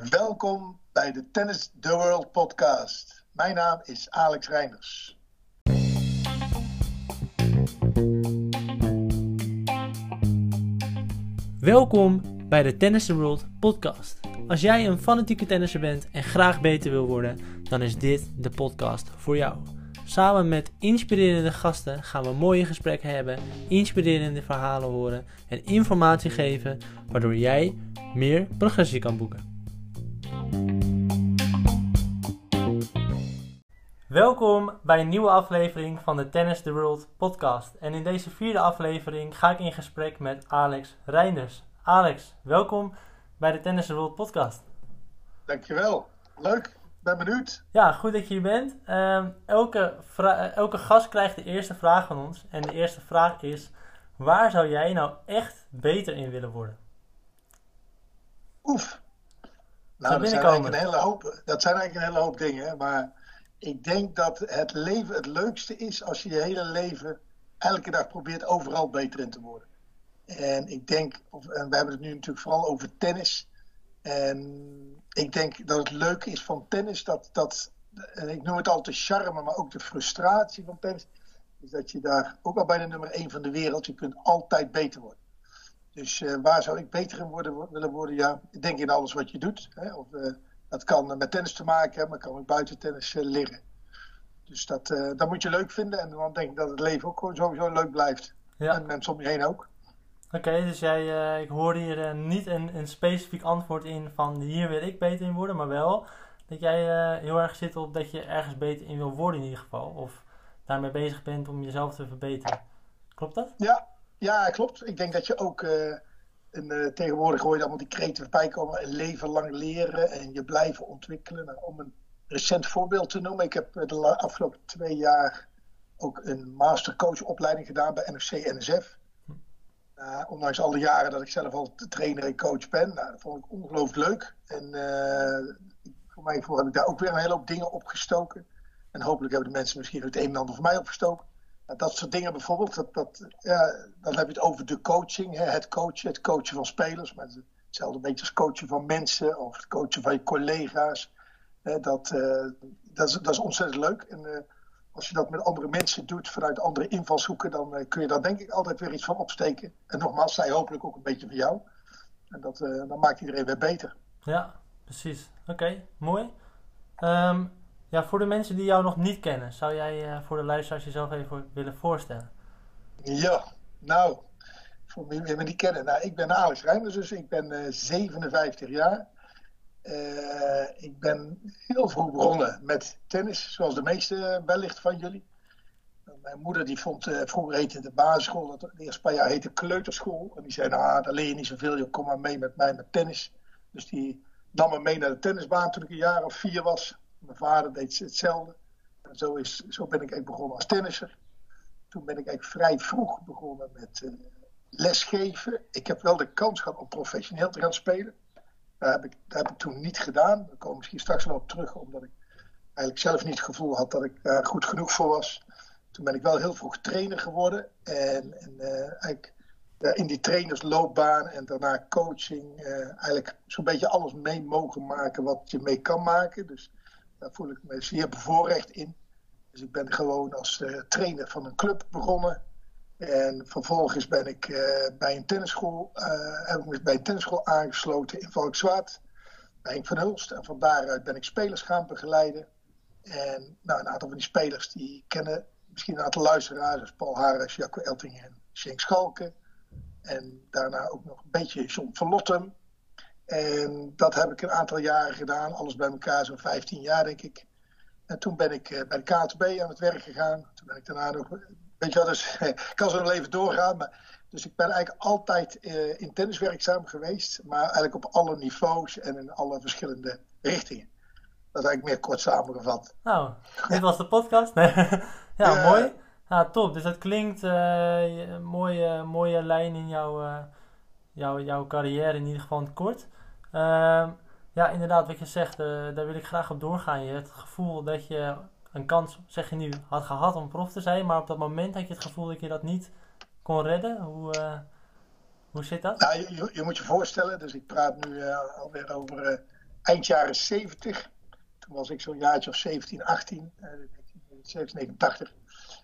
Welkom bij de Tennis The World podcast. Mijn naam is Alex Reinders. Welkom bij de Tennis The World podcast. Als jij een fanatieke tennisser bent en graag beter wil worden, dan is dit de podcast voor jou. Samen met inspirerende gasten gaan we mooie gesprekken hebben, inspirerende verhalen horen en informatie geven, waardoor jij meer progressie kan boeken. Welkom bij een nieuwe aflevering van de Tennis the World podcast. En in deze vierde aflevering ga ik in gesprek met Alex Reinders. Alex, welkom bij de Tennis the World podcast. Dankjewel. Leuk. Ben benieuwd. Ja, goed dat je hier bent. Ehm, elke, eh, elke gast krijgt de eerste vraag van ons. En de eerste vraag is: waar zou jij nou echt beter in willen worden? Oef. Nou, dat zijn, eigenlijk een hele hoop, dat zijn eigenlijk een hele hoop dingen. Maar ik denk dat het leven het leukste is als je je hele leven elke dag probeert overal beter in te worden. En ik denk, of, en we hebben het nu natuurlijk vooral over tennis. En ik denk dat het leuke is van tennis, dat, dat en ik noem het altijd charme, maar ook de frustratie van tennis, is dat je daar, ook al bij de nummer 1 van de wereld, je kunt altijd beter worden. Dus uh, waar zou ik beter in worden, willen worden? Ja, ik denk in alles wat je doet. Hè? Of, uh, dat kan met tennis te maken hebben, maar kan ook buiten tennis uh, leren. Dus dat, dat moet je leuk vinden en dan denk ik dat het leven ook sowieso leuk blijft. Ja. En mensen om je heen ook. Oké, okay, dus jij, uh, ik hoorde hier uh, niet een, een specifiek antwoord in van hier wil ik beter in worden, maar wel dat jij uh, heel erg zit op dat je ergens beter in wil worden in ieder geval. Of daarmee bezig bent om jezelf te verbeteren. Klopt dat? Ja, ja klopt. Ik denk dat je ook, een, tegenwoordig hoor je allemaal die kreten voorbij komen, een leven lang leren en je blijven ontwikkelen. Nou, om een recent voorbeeld te noemen, ik heb de afgelopen twee jaar ook een mastercoachopleiding gedaan bij NOC-NSF. Uh, ondanks alle jaren dat ik zelf al trainer en coach ben. Nou, dat vond ik ongelooflijk leuk. En uh, voor mij heb ik daar ook weer een hele hoop dingen opgestoken. En hopelijk hebben de mensen misschien het een en ander voor mij opgestoken. Dat soort dingen bijvoorbeeld, dat, dat, dan heb je het over de coaching. Hè, het coachen, het coachen van spelers. Maar hetzelfde beetje als coachen van mensen of het coachen van je collega's. Hè, dat, uh, dat, is, dat is ontzettend leuk. En, als je dat met andere mensen doet vanuit andere invalshoeken, dan uh, kun je daar denk ik altijd weer iets van opsteken. En nogmaals, zij hopelijk ook een beetje van jou. En dat, dan maakt iedereen weer beter. Ja, precies. Oké, mooi. Um, ja, voor de mensen die jou nog niet kennen, zou jij uh, voor de luisteraars jezelf even willen voorstellen? Ja, nou, voor wie me niet kennen. Nou, ik ben Alex Rijmers, dus ik ben 57 jaar. Uh, ik ben heel vroeg begonnen met tennis, zoals de meeste wellicht van jullie. Mijn moeder die vond, vroeger heette de basisschool, dat eerste paar jaar heette kleuterschool. En die zei, nou, daar leer je niet zoveel, je kom maar mee met mij met tennis. Dus die nam me mee naar de tennisbaan toen ik een jaar of vier was. Mijn vader deed hetzelfde. En zo, is, zo ben ik eigenlijk begonnen als tennisser. Toen ben ik eigenlijk vrij vroeg begonnen met uh, lesgeven. Ik heb wel de kans gehad om professioneel te gaan spelen. Dat heb, ik, dat heb ik toen niet gedaan. Daar kom ik misschien straks wel op terug, omdat ik eigenlijk zelf niet het gevoel had dat ik daar goed genoeg voor was. Toen ben ik wel heel vroeg trainer geworden. En, en uh, eigenlijk uh, in die trainersloopbaan en daarna coaching, eigenlijk zo'n beetje alles mee mogen maken wat je mee kan maken. Dus daar voel ik me zeer bevoorrecht in. Dus ik ben gewoon als trainer van een club begonnen. En vervolgens ben ik uh, bij, een tennisschool, uh, heb ik me bij een tennisschool aangesloten in Valkenswaard, bij Henk van Hulst. En van daaruit ben ik spelers gaan begeleiden. En nou, een aantal van die spelers die kennen misschien een aantal luisteraars, Paul Harris, Jacco Elting en Schenk Schalken. En daarna ook nog een beetje John van Lottem. En dat heb ik een aantal jaren gedaan, alles bij elkaar zo'n 15 jaar denk ik. En toen ben ik uh, bij de KTB aan het werk gegaan. Toen ben ik daarna nog Weet je wel, dus ik kan zo nog even doorgaan. Maar, dus ik ben eigenlijk altijd uh, in tennis werkzaam geweest. Maar eigenlijk op alle niveaus en in alle verschillende richtingen. Dat is eigenlijk meer kort samengevat. Nou, dit was de podcast. ja, mooi. Ja, top. Dus dat klinkt uh, een mooie, mooie lijn in jouw, uh, jouw, jouw carrière, in ieder geval in het kort. Uh, ja, inderdaad, wat je zegt, daar wil ik graag op doorgaan. Je hebt het gevoel dat je een kans, zeg je nu, had gehad om prof te zijn, maar op dat moment had je het gevoel dat je dat niet kon redden. Hoe, uh, hoe zit dat? Nou, je, je, moet je voorstellen, dus ik praat nu uh, alweer over eind jaren 70. Toen was ik zo'n jaartje of 17, 18, uh, 1989.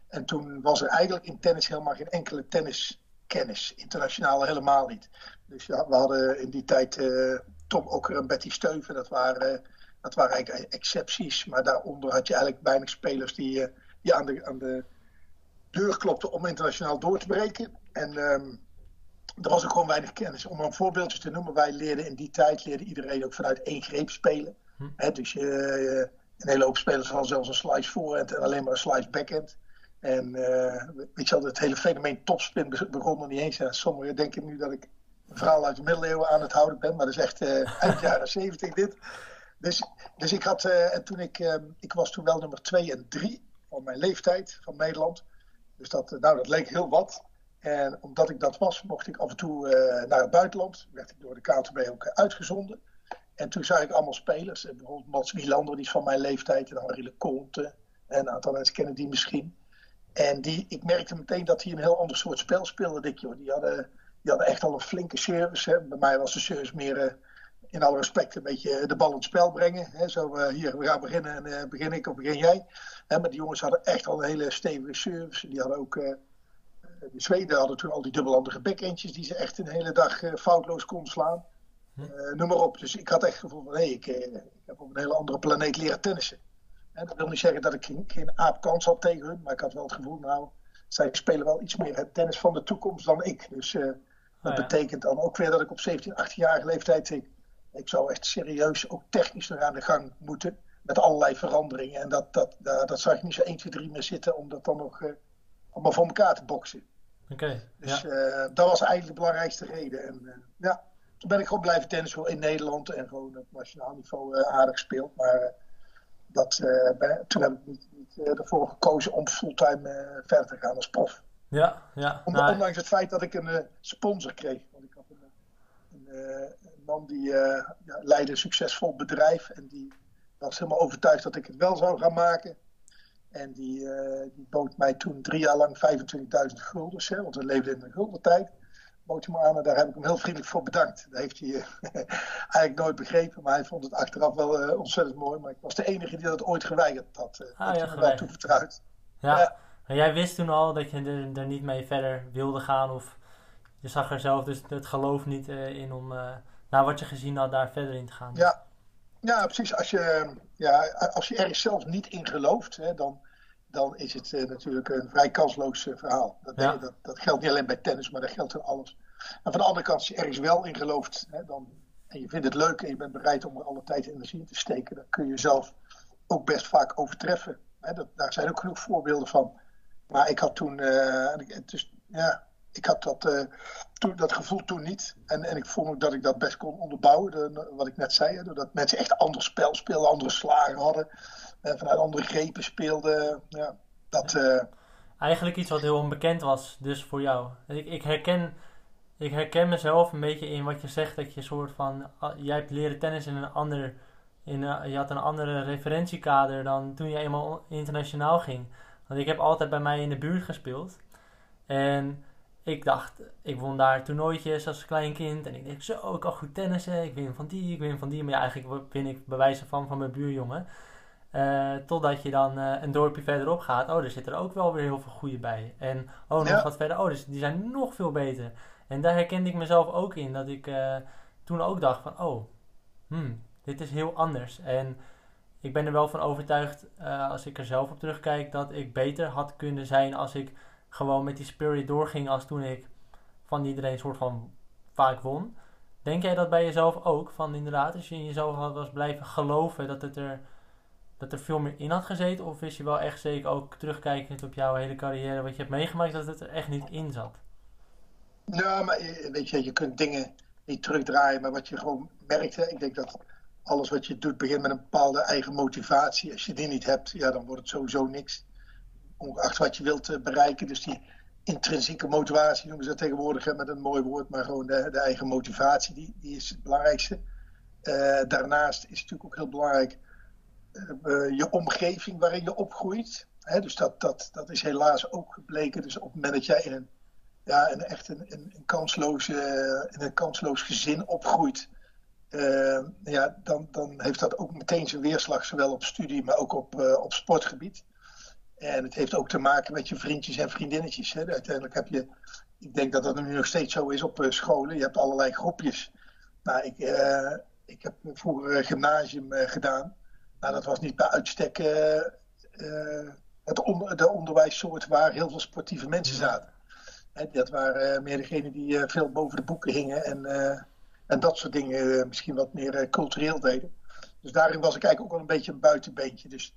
En toen was er eigenlijk in tennis helemaal geen enkele tenniskennis. Internationaal helemaal niet. Dus ja, we hadden in die tijd Tom Okker en Betty Steuven. Dat waren, dat waren eigenlijk excepties. Maar daaronder had je eigenlijk weinig spelers die, uh, die aan, de, aan de deur klopten om internationaal door te breken. En um, er was ook gewoon weinig kennis. Om een voorbeeldje te noemen, wij leerden in die tijd leerde iedereen ook vanuit één greep spelen. Hm. dus je, een hele hoop spelers hadden zelfs een slice voorhand en alleen maar een slice backhand. En uh, weet je wel, het hele fenomeen topspin begon nog niet eens. Ja, sommigen denken nu dat ik verhaal uit de middeleeuwen aan het houden ben, maar dat is echt uh, eind jaren 70 dit. Dus, dus ik had, uh, en toen ik, ik was toen wel nummer 2 en 3 van mijn leeftijd van Nederland. Dus dat, nou, dat leek heel wat. En omdat ik dat was, mocht ik af en toe naar het buitenland. Werd ik door de KTB ook uitgezonden. En toen zag ik allemaal spelers. Bijvoorbeeld Mats Wielander, die is van mijn leeftijd. En Henri Leconte. En een aantal mensen kennen die misschien. En die, ik merkte meteen dat hij een heel ander soort spel speelde. Dik, joh. Die, hadden, die hadden echt al een flinke service. Hè. Bij mij was de service meer, uh, in alle respect, een beetje de bal in het spel brengen. Hè. Zo, uh, hier, we gaan beginnen en uh, begin ik of begin jij. Hè, maar die jongens hadden echt al een hele stevige service. Die hadden ook, de Zweden hadden toen al die dubbelhandige backendjes die ze echt een hele dag foutloos konden slaan. Uh, noem maar op. Dus ik had echt het gevoel van, hé, hey, ik, ik, heb op een hele andere planeet leren tennissen. En dat wil niet zeggen dat ik geen, geen aapkans had tegen hun, maar ik had wel het gevoel, nou, zij spelen wel iets meer het tennis van de toekomst dan ik. Dus dat ja. betekent dan ook weer dat ik op 17, 18-jarige leeftijd, ik, ik zou echt serieus ook technisch nog aan de gang moeten. Met allerlei veranderingen. En dat, dat, dat, dat zag ik niet zo 1, 2, 3 meer zitten om dat dan nog uh, allemaal voor elkaar te boksen. Okay, dus ja. uh, dat was eigenlijk de belangrijkste reden. En ja, toen ben ik gewoon blijven tennissen in Nederland en gewoon op nationaal niveau aardig gespeeld. Maar dat, toen heb ik niet, niet ervoor gekozen om fulltime verder te gaan als prof. Ja, ja. Nou, ondanks het feit dat ik een sponsor kreeg. Want ik had een, een, een man die ja, leidde een succesvol bedrijf. En die was helemaal overtuigd dat ik het wel zou gaan maken. En die, die bood mij toen drie jaar lang 25.000 guldens. Hè, want we leefden in een guldentijd bood hij me aan en daar heb ik hem heel vriendelijk voor bedankt. Dat heeft hij uh, eigenlijk nooit begrepen, maar hij vond het achteraf wel uh, ontzettend mooi. Maar ik was de enige die dat ooit geweigerd had. Uh, ah, ja, me wel toevertrouwd. Ja. En jij wist toen al dat je er, er, niet mee verder wilde gaan of je zag er zelf dus het geloof niet in om na wat je gezien had daar verder in te gaan. Ja, ja precies. Als je, ja, als je ergens zelf niet in gelooft, hè, dan dan is het uh, natuurlijk een vrij kansloos uh, verhaal. Dat, ja. dat, dat, geldt niet alleen bij tennis, maar dat geldt in alles. En van de andere kant, als je ergens wel in gelooft hè, dan, en je vindt het leuk en je bent bereid om er alle tijd en energie in te steken, dan kun je jezelf ook best vaak overtreffen. Hè, dat, daar zijn ook genoeg voorbeelden van. Maar ik had toen, dus, ja, ik had dat, toen, dat gevoel toen niet. En, en ik vond ook dat ik dat best kon onderbouwen, de, wat ik net zei. Doordat mensen echt ander spel speelden, andere slagen hadden en vanuit andere grepen speelde. Ja, dat. Eigenlijk iets wat heel onbekend was, dus voor jou. Ik, ik, herken, ik herken mezelf een beetje in wat je zegt, dat je soort van. Jij hebt leren tennis in een ander. In een, je had een andere referentiekader dan toen je eenmaal internationaal ging. Want ik heb altijd bij mij in de buurt gespeeld. En ik dacht, ik won daar toernooitjes als klein kind. En ik denk, zo, ik kan goed tennissen. Ik win van die, ik win van die. Maar ja, eigenlijk win ik bij wijze van van mijn buurjongen. Uh, totdat je dan uh, een dorpje verderop gaat. Oh, er zitten er ook wel weer heel veel goede bij. En oh, nog ja. wat verder. Oh, dus die zijn nog veel beter. En daar herkende ik mezelf ook in. Dat ik uh, toen ook dacht van, oh, hmm, dit is heel anders. En ik ben er wel van overtuigd, als ik er zelf op terugkijk, dat ik beter had kunnen zijn als ik gewoon met die spirit doorging als toen ik van iedereen soort van vaak won. Denk jij dat bij jezelf ook? Van inderdaad, als je in jezelf had was blijven geloven dat het er dat er veel meer in had gezeten? Of is je wel echt zeker ook terugkijkend op jouw hele carrière, wat je hebt meegemaakt, dat het er echt niet in zat? Nou, maar weet je, je kunt dingen niet terugdraaien, maar wat je gewoon merkte, ik denk dat alles wat je doet begint met een bepaalde eigen motivatie. Als je die niet hebt, ja, dan wordt het sowieso niks. Ongeacht wat je wilt uh, bereiken. Dus die intrinsieke motivatie noemen ze dat tegenwoordig met een mooi woord, maar gewoon de, de eigen motivatie, die, die is het belangrijkste. Uh, daarnaast is het natuurlijk ook heel belangrijk uh, je omgeving waarin je opgroeit. Hè, dus dat, dat, dat is helaas ook gebleken. Dus op het moment dat jij in ja, een, echt een, een, in een kansloos gezin opgroeit, ja, dan, dan heeft dat ook meteen zijn weerslag, zowel op studie, maar ook op, op sportgebied. En het heeft ook te maken met je vriendjes en vriendinnetjes. Hè. Uiteindelijk heb je, ik denk dat dat nu nog steeds zo is op scholen. Je hebt allerlei groepjes. Nou, ik, ik heb vroeger gymnasium gedaan. Nou, dat was niet bij uitstek het on, de onderwijssoort waar heel veel sportieve mensen zaten. dat waren meer degenen die eh, veel boven de boeken hingen en, en dat soort dingen misschien wat meer cultureel deden. Dus daarin was ik eigenlijk ook wel een beetje een buitenbeentje. Dus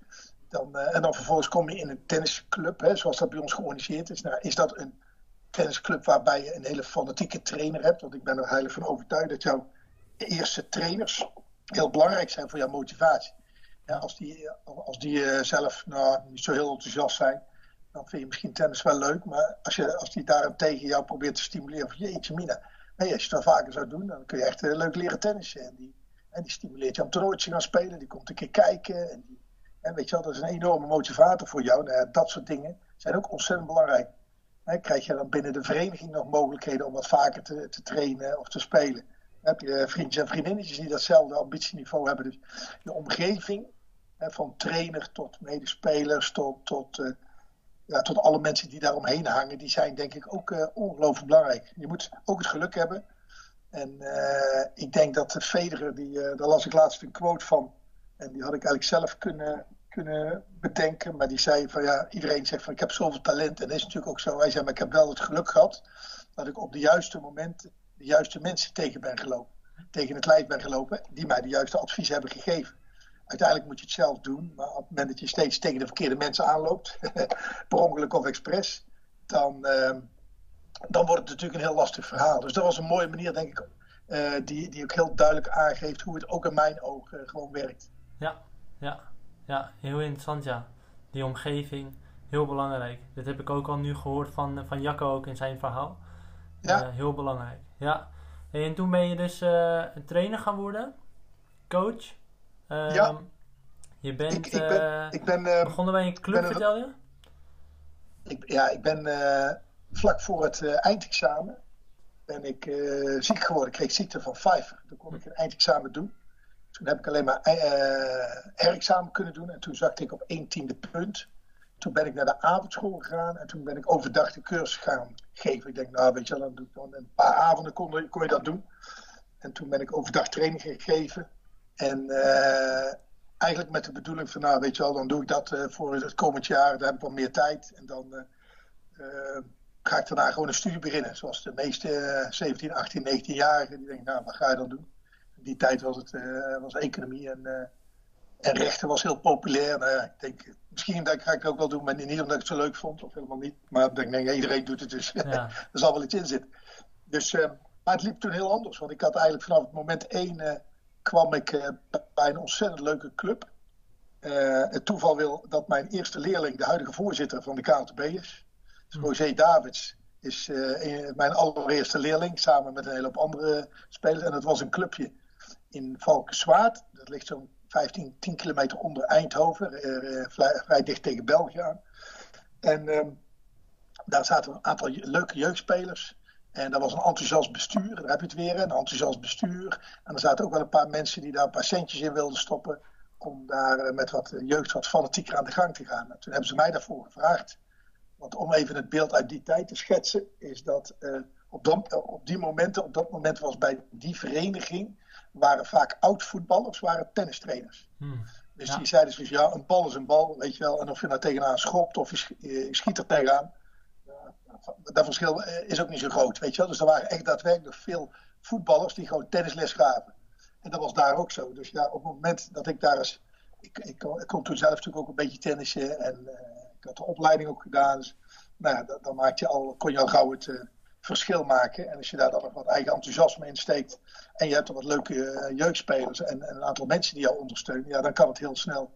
dan, en dan vervolgens kom je in een tennisclub, hè, zoals dat bij ons georganiseerd is. Nou, is dat een tennisclub waarbij je een hele fanatieke trainer hebt? Want ik ben er heilig van overtuigd dat jouw eerste trainers heel belangrijk zijn voor jouw motivatie ja, als die, als die eh, zelf nou, niet zo heel enthousiast zijn, dan vind je misschien tennis wel leuk. Maar als, je, als die daarentegen jou probeert te stimuleren van jeetje mina. Nee, als je dat vaker zou doen, dan kun je echt uh, leuk leren tennissen. En die, en die stimuleert je om toernooitje te gaan spelen. Die komt een keer kijken. En, weet je wel, dat is een enorme motivator voor jou. Nou, dat soort dingen zijn ook ontzettend belangrijk. krijg je dan binnen de vereniging nog mogelijkheden om wat vaker te, te trainen of te spelen? Dan heb je vriendjes en vriendinnetjes die datzelfde ambitieniveau hebben. Dus de omgeving van trainer tot medespelers, tot, tot, uh, tot alle mensen die daaromheen hangen, die zijn denk ik ook uh, ongelooflijk belangrijk. Je moet ook het geluk hebben. En uh, ik denk dat de Federer, die, daar las ik laatst een quote van, en die had ik eigenlijk zelf kunnen, kunnen bedenken, maar die zei van ja, iedereen zegt van ik heb zoveel talent en dat is natuurlijk ook zo. Hij zei maar ik heb wel het geluk gehad dat ik op de juiste moment de juiste mensen tegen ben gelopen. Tegen het lijf ben gelopen, die mij de juiste advies hebben gegeven. Uiteindelijk moet je het zelf doen, maar op het moment dat je steeds tegen de verkeerde mensen aanloopt, per ongeluk of expres, dan, uh, dan wordt het natuurlijk een heel lastig verhaal. Dus dat was een mooie manier, denk ik, uh, die, die ook heel duidelijk aangeeft hoe het ook in mijn ogen uh, gewoon werkt. Ja, ja, ja, heel interessant ja. Die omgeving, heel belangrijk. Dit heb ik ook al nu gehoord van, van Jacco ook in zijn verhaal. Ja. Heel belangrijk, ja. En toen ben je dus een trainer gaan worden, coach ja. Ehm, je bent ik, ik ben, ik ben uh, begonnen bij een club, vertel je? Ik, ja, ik ben uh, vlak voor het uh, eindexamen ben ik ziek geworden. Ik kreeg ziekte van Pfeiffer. Toen kon ik een eindexamen doen. Toen heb ik alleen maar herexamen kunnen doen. En toen zakte ik op 1 tiende punt. Toen ben ik naar de avondschool gegaan. En toen ben ik overdag de cursus gaan geven. Ik denk, nou weet je wel, dan doe ik dan een paar avonden kon, kon je dat doen. En toen ben ik overdag training gegeven. En uh, eigenlijk met de bedoeling van, nou weet je wel, dan doe ik dat uh, voor het komend jaar. Dan heb ik wat meer tijd. En dan uh, ga ik daarna gewoon een studie beginnen. Zoals de meeste 17, 18, 19-jarigen. Die denken, nou wat ga je dan doen? In die tijd was het was economie en, en rechten was heel populair. Nou, ja, ik denk, misschien dat ga ik het ook wel doen, maar niet omdat ik het zo leuk vond. Of helemaal niet. Maar ik denk, nee, iedereen doet het dus. Ja. er zal wel iets in zitten. Dus, maar het liep toen heel anders. Want ik had eigenlijk vanaf het moment één kwam ik uh, bij een ontzettend leuke club. Uh, het toeval wil dat mijn eerste leerling de huidige voorzitter van de KNTB is. Dus hm. Roger Davids is uh, mijn allereerste leerling, samen met een hele hoop andere spelers. En dat was een clubje in Valkenswaard. Dat ligt zo'n 15, 10 kilometer onder Eindhoven, vrij, vrij, dicht tegen België aan. En ehm, daar zaten een aantal leuke jeugdspelers. En dat was een enthousiast bestuur, daar heb je het weer, een enthousiast bestuur. En er zaten ook wel een paar mensen die daar een paar centjes in wilden stoppen. Om daar eh, met wat jeugd wat fanatieker aan de gang te gaan. En toen hebben ze mij daarvoor gevraagd. Want om even het beeld uit die tijd te schetsen, is dat uh, op, dat, op die momenten, op dat moment was bij die vereniging, waren vaak oud-voetballers, waren tennistrainers. Hmm. Dus die zeiden dus ja, een bal is een bal, weet je wel. En of je nou tegenaan schopt of je schiet er tegenaan dat verschil eh, is ook niet zo groot, weet je wel. Dus er waren echt daadwerkelijk veel voetballers die gewoon tennisles gaven. En dat was daar ook zo. Dus ja, op het moment dat ik daar eens... Ik, ik, ik kon toen zelf natuurlijk ook een beetje tennissen en uh, ik had de opleiding ook gedaan. Dus nou ja, dan, dan maak je al, kon je al gauw het uh, verschil maken. En als je daar dan nog wat eigen enthousiasme in steekt en je hebt er wat leuke jeugdspelers en, en, een aantal mensen die jou ondersteunen, ja, dan kan het heel snel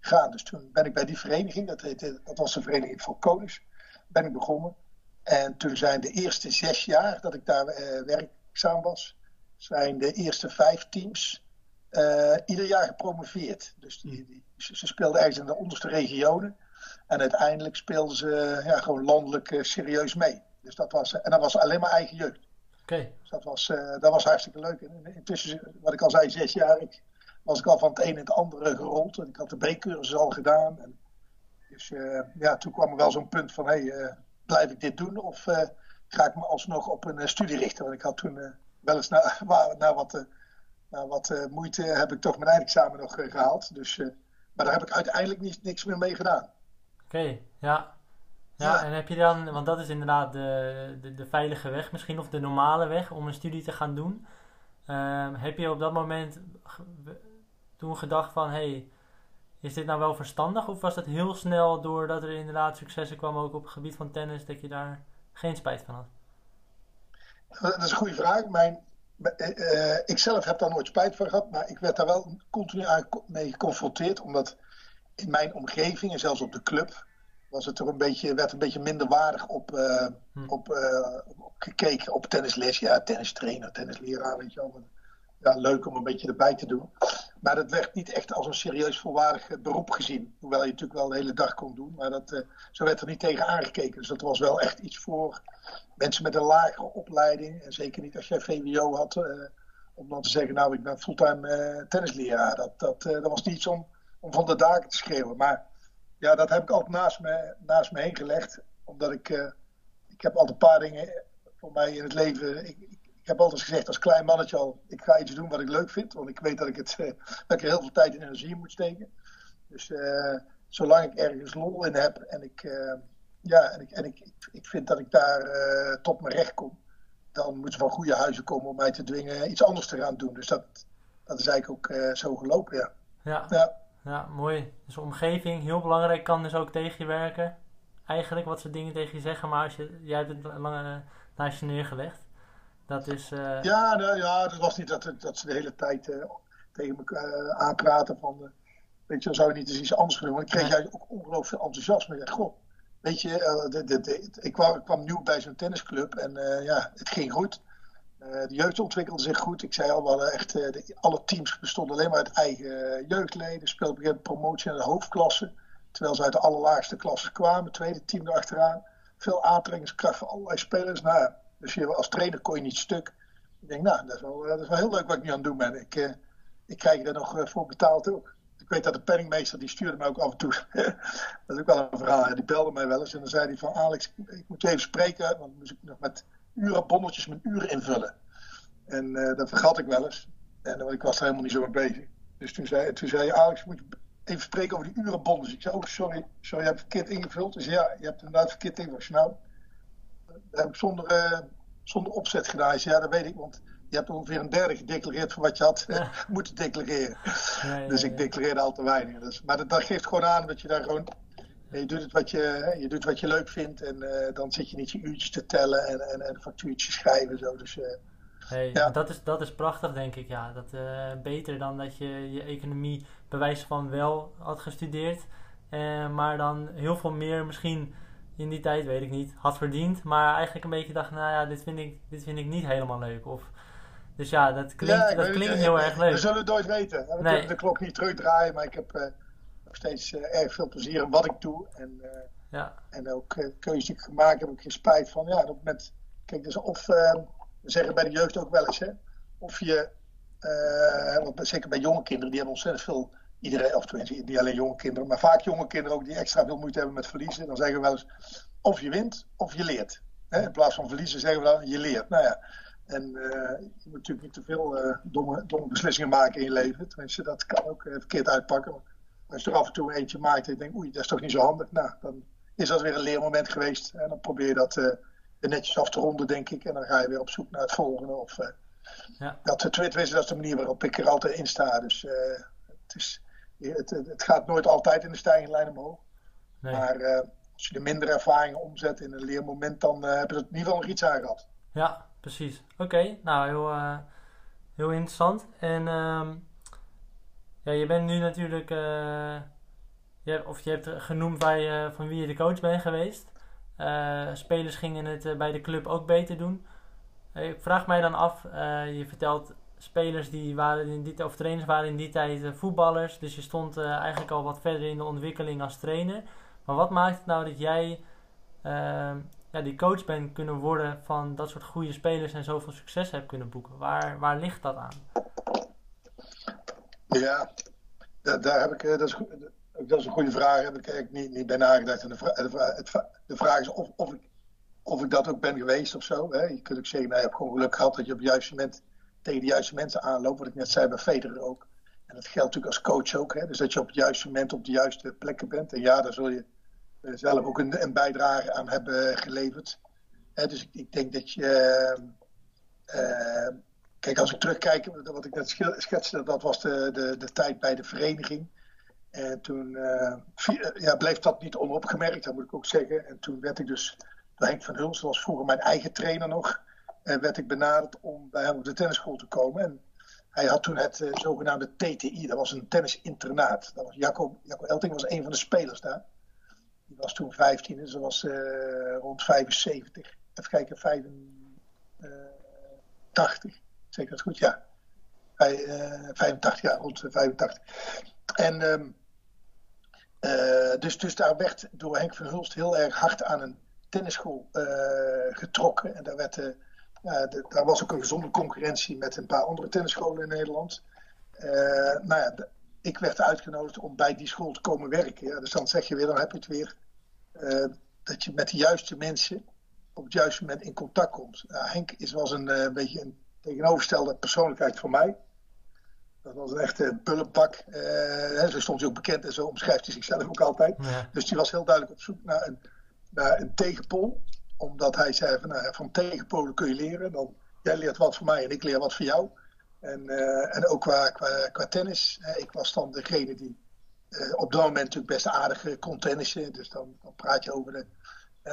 gaan. Dus toen ben ik bij die vereniging, dat, heette, dat was de vereniging voor Konings, ben ik begonnen. En toen zijn de eerste zes jaar dat ik daar uh, werkzaam was, zijn de eerste vijf teams uh, ieder jaar gepromoveerd. Dus die, die, ze speelden ergens in de onderste regionen. En uiteindelijk speelden ze ja, gewoon landelijk uh, serieus mee. Dus dat was, en dat was alleen maar eigen jeugd. Oké. Dus dat was, dat was hartstikke leuk. En intussen, wat ik al zei, zes jaar, ik, was ik al van het een in het andere gerold. En ik had de B-cursus al gedaan. En dus ja, toen kwam er wel zo'n punt van, hé, hey, blijf ik dit doen? Of ga ik me alsnog op een studie richten? Want ik had toen wel eens na, na wat, na wat moeite heb ik toch mijn eindexamen nog gehaald. Dus, maar daar heb ik uiteindelijk niet, niks meer mee gedaan. Oké, ja. Ja, en heb je dan, want dat is inderdaad de, de, de, veilige weg misschien, of de normale weg om een studie te gaan doen. Um, heb je op dat moment toen gedacht van, hey, is dit nou wel verstandig? Of was het heel snel doordat er inderdaad successen kwamen ook op het gebied van tennis, dat je daar geen spijt van had? Dat is een goede vraag. Mijn, uh, ik zelf heb daar nooit spijt van gehad, maar ik werd daar wel continu mee geconfronteerd, omdat in mijn omgeving en zelfs op de club was het er een beetje, werd een beetje minder waardig op, uh, op, uh, op, gekeken. Op tennisles, ja, tennistrainer, tennisleraar, weet je wel. Ja, leuk om een beetje erbij te doen. Maar dat werd niet echt als een serieus volwaardig beroep gezien. Hoewel je natuurlijk wel de hele dag kon doen. Maar dat, uh, zo werd er niet tegen aangekeken. Dus dat was wel echt iets voor mensen met een lagere opleiding. En zeker niet als jij VWO had. om dan te zeggen, nou ik ben fulltime tennisleraar. Dat, dat, dat was niet iets om, om van de daken te schreeuwen. Maar ja, dat heb ik altijd naast me, naast me heen gelegd. Omdat ik, ik heb altijd een paar dingen voor mij in het leven. Ik, heb altijd gezegd als klein mannetje al, ik ga iets doen wat ik leuk vind. Want ik weet dat ik, het, uh, dat ik er heel veel tijd en energie in moet steken. Dus uh, zolang ik ergens lol in heb en ik, ja, en ik, en ik, ik vind dat ik daar tot mijn recht kom. Dan moeten ze van goede huizen komen om mij te dwingen iets anders te gaan doen. Dus dat, dat is eigenlijk ook zo gelopen, ja. Ja. ja. Ja, mooi. Dus omgeving, heel belangrijk, kan dus ook tegen je werken. Eigenlijk wat ze dingen tegen je zeggen, maar als je, jij hebt het lang naast je neergelegd. Dat is... Uh... Ja, nou, ja, het was niet dat, dat ze de hele tijd uh, tegen me uh, aanpraten van... weet je, dan zou je niet eens iets anders doen. Want ik kreeg juist ook ongelooflijk veel enthousiasme. Ik dacht, goh, weet je, de, de, de, ik, kwam, ik kwam nieuw bij zo'n tennisclub en ja, het ging goed. De jeugd ontwikkelde zich goed. Ik zei al, we hadden echt, de, alle teams bestonden alleen maar uit eigen jeugdleden. Speelden begin promotie in de hoofdklasse. Terwijl ze uit de allerlaagste klasse kwamen. Tweede team erachteraan. Veel aantrekkingskracht van allerlei spelers. Nou, dus je, als trainer kon je niet stuk. Ik denk, nou, dat is wel, dat is wel heel leuk wat ik nu aan het doen ben. Ik, uh, ik krijg er nog voor betaald ook. Ik weet dat de penningmeester, die stuurde mij ook af en toe. dat is ook wel een verhaal. Die belde mij wel eens. En dan zei hij van, Alex, ik moet je even spreken. Want moest ik nog met uren bonnetjes met uren invullen. En uh, dat vergat ik wel eens. En ik was er helemaal niet zo mee bezig. Dus toen zei, toen zei Alex, moet je even spreken over die urenbonus. Ik zei, oh sorry, sorry, je hebt verkeerd ingevuld. Dus ja, je hebt inderdaad verkeerd ingevuld. Nou, dat heb ik zonder, uh, zonder opzet gedaan. ja, dat weet ik, want je hebt ongeveer een derde gedeclareerd van wat je had ja. moeten declareren. Ja, ja, dus ik declareerde al te weinig. Dus, maar dat, dat, geeft gewoon aan dat je daar gewoon je doet, het wat je, je doet wat je leuk vindt en uh, dan zit je niet je uurtjes te tellen en, en, en factuurtjes schrijven. Zo. Dus, uh, hey, dat, is, dat is prachtig, denk ik. Ja. Dat, uh, beter dan dat je je economie bewijs van wel had gestudeerd, maar dan heel veel meer misschien in die tijd, weet ik niet, had verdiend. Maar eigenlijk een beetje dacht, nou ja, dit vind ik, dit vind ik niet helemaal leuk. Of, dus ja, dat klinkt, ja, dat klinkt heel erg leuk. We zullen het nooit weten. We nee. de klok niet terugdraaien, maar ik heb nog steeds uh, erg veel plezier in wat ik doe. En, uh, ja. en ook keuzes die ik gemaakt heb, heb ik geen spijt van. Ja, op moment, kijk, dus of, we zeggen bij de jeugd ook wel eens, hè, of je, want zeker bij jonge kinderen, die hebben ontzettend veel, iedereen, of tenminste niet alleen jonge kinderen, maar vaak jonge kinderen ook die extra veel moeite hebben met verliezen. Dan zeggen we wel eens, of je wint, of je leert. Hè? In plaats van verliezen zeggen we dan, je leert. Nou ja, en uh, je moet natuurlijk niet te veel uh, domme, domme beslissingen maken in je leven. Tenminste, dat kan ook uh, verkeerd uitpakken als je er af en toe eentje maakt en je denkt, oei, dat is toch niet zo handig. Nou, dan is dat weer een leermoment geweest. En dan probeer je dat netjes af te ronden, denk ik. En dan ga je weer op zoek naar het volgende. Of, ja. dat, tenminste, dat is de manier waarop ik er altijd in sta. Dus het, is, het, het, gaat nooit altijd in de stijgende lijn omhoog. Nee. Maar als je de mindere ervaringen omzet in een leermoment, dan heb je er in ieder geval nog iets aan gehad. Ja, precies. Oké, nou heel, heel interessant. En ehm, ja, je bent nu natuurlijk, je, of je hebt genoemd van wie je de coach bent geweest. Spelers gingen het bij de club ook beter doen. ik vraag mij dan af, je vertelt spelers die waren in die, of trainers waren in die tijd voetballers. Dus je stond eigenlijk al wat verder in de ontwikkeling als trainer. Maar wat maakt het nou dat jij ja, die coach bent kunnen worden van dat soort goede spelers en zoveel succes hebt kunnen boeken? Waar, waar ligt dat aan? Ja, daar, heb ik, dat is, dat is een goede vraag. Heb ik eigenlijk niet, niet bij nagedacht. En de, vraag, de, de vraag is of, of, ik, of ik dat ook ben geweest of zo. Hè. Je kunt ook zeggen, nou, je hebt gewoon geluk gehad dat je op het juiste moment tegen de juiste mensen aanloopt. Wat ik net zei bij Federer ook. En dat geldt natuurlijk als coach ook. Hè. Dus dat je op het juiste moment op de juiste plekken bent. En ja, daar zul je eh, zelf ook een, een bijdrage aan hebben geleverd. Hè, dus ik, ik, denk dat je. Uh, kijk, als ik terugkijk, wat ik net schetste, dat was de, de, de tijd bij de vereniging. En toen uh, ja, bleef dat niet onopgemerkt, dat moet ik ook zeggen. En toen werd ik dus Henk van Huls, dat was vroeger mijn eigen trainer nog, werd ik benaderd om bij hem op de tennisschool te komen. En hij had toen het uh, zogenaamde TTI, dat was een tennisinternaat. Dat was Jacco, Jacco Elting was een van de spelers daar. Die was toen 15, dus dat was uh, rond 75. Even kijken, 85. Zeker dat goed? Ja. Bij, 85, ja, rond 85. En uh, dus, dus daar werd door Henk van Hulst heel erg hard aan een tennisschool getrokken. En daar, werd, de, daar was ook een gezonde concurrentie met een paar andere tennisscholen in Nederland. nou ja, de, ik werd uitgenodigd om bij die school te komen werken. Ja, dus dan zeg je weer, dan heb je het weer, dat je met de juiste mensen op het juiste moment in contact komt. Nou, Henk is, was een, een beetje een tegenovergestelde persoonlijkheid voor mij. Dat was een echte bullenpak. Uh, zo stond hij ook bekend en zo omschrijft hij zichzelf ook altijd. Ja. Dus die was heel duidelijk op zoek naar een, naar een tegenpool. Omdat hij zei van, nou, van tegenpolen kun je leren. Dan, jij leert wat van mij en ik leer wat van jou. En, uh, en ook qua, qua, tennis. Ik was dan degene die op dat moment natuurlijk best aardig kon tennissen. Dus dan, dan praat je over de,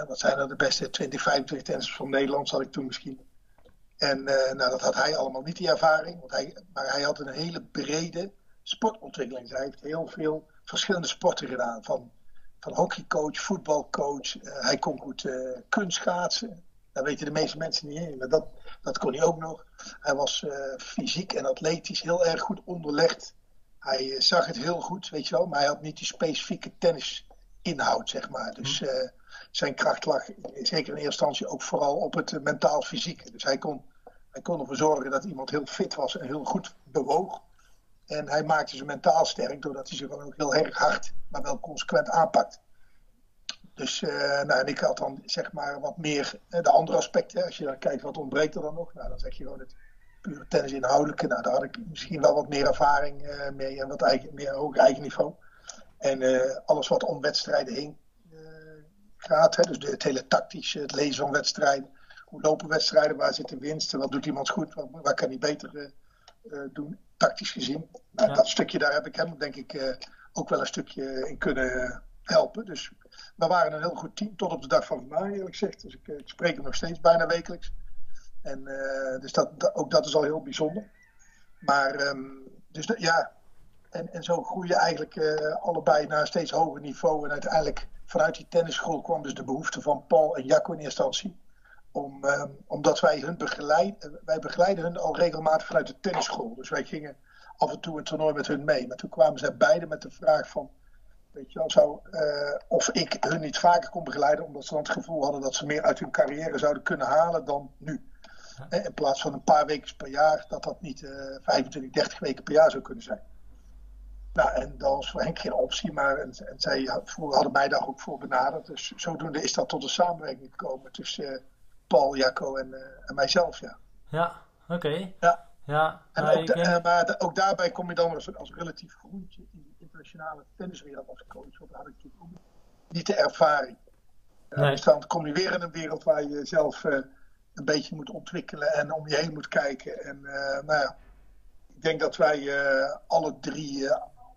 wat zijn er de beste 20, 25 tennissers van Nederland, zal ik toen misschien. En nou, dat had hij allemaal niet, die ervaring. Maar hij had een hele brede sportontwikkeling. Hij heeft heel veel verschillende sporten gedaan. Van, van hockeycoach, voetbalcoach. Uh, hij kon goed uh, kunstschaatsen. Daar weten de meeste mensen niet in. Maar dat, dat kon hij ook nog. Hij was fysiek en atletisch heel erg goed onderlegd. Hij zag het heel goed, weet je wel. Maar hij had niet die specifieke tennisinhoud, zeg maar. Dus... Mm zijn kracht lag zeker in eerste instantie ook vooral op het eh, mentaal fysiek. Dus hij kon, hij kon ervoor zorgen dat iemand heel fit was en heel goed bewoog. En hij maakte ze mentaal sterk doordat hij ze gewoon ook heel erg hard, maar wel consequent aanpakt. Dus uh, nou, en ik had dan zeg maar wat meer uh, de andere aspecten. Als je dan kijkt wat ontbreekt er dan nog, nou, dan zeg je gewoon het pure tennis inhoudelijke. Nou, daar had ik misschien wel wat meer ervaring uh, mee en wat eigen, meer hoger eigen niveau. En alles wat om wedstrijden hing, gaat. Hè? Dus het hele tactische, het lezen van wedstrijden. Hoe lopen wedstrijden? Waar zitten winsten? Wat doet iemand goed? Waar, waar kan hij beter doen? Tactisch gezien. Nou, ja. Dat stukje, daar heb ik hem denk ik uh, ook wel een stukje in kunnen helpen. Dus we waren een heel goed team tot op de dag van vandaag, eerlijk gezegd. Dus ik, ik spreek hem nog steeds bijna wekelijks. En uh, dus dat, dat, ook dat is al heel bijzonder. Maar um, dus de, ja, en, en zo groeien eigenlijk uh, allebei naar een steeds hoger niveau. En uiteindelijk vanuit die tennisschool kwam dus de behoefte van Paul en Jacco in eerste instantie. Om, um, omdat wij hun begeleiden, wij begeleiden hun al regelmatig vanuit de tennisschool. Dus wij gingen af en toe een toernooi met hun mee. Maar toen kwamen zij beiden met de vraag van, weet je wel, zou, uh, of ik hun niet vaker kon begeleiden. Omdat ze dan het gevoel hadden dat ze meer uit hun carrière zouden kunnen halen dan nu. Ja. In plaats van een paar weken per jaar, dat dat niet uh, 25, 30 weken per jaar zou kunnen zijn. Nou, en dat was voor Henk geen optie, maar en, en zij hadden mij daar ook voor benaderd. Dus zodoende is dat tot een samenwerking gekomen tussen uh, Paul, Jacco en, uh, en mijzelf, ja. Ja, oké. Okay. Ja. ja. En ook, da denk... maar ook daarbij kom je dan als, als relatief groentje in de internationale tenniswereld als coach. Want daar had ik natuurlijk ook niet de ervaring. Uh, nee. Dus dan kom je weer in een wereld waar je zelf een beetje moet ontwikkelen en om je heen moet kijken. En nou ja, ik denk dat wij alle drie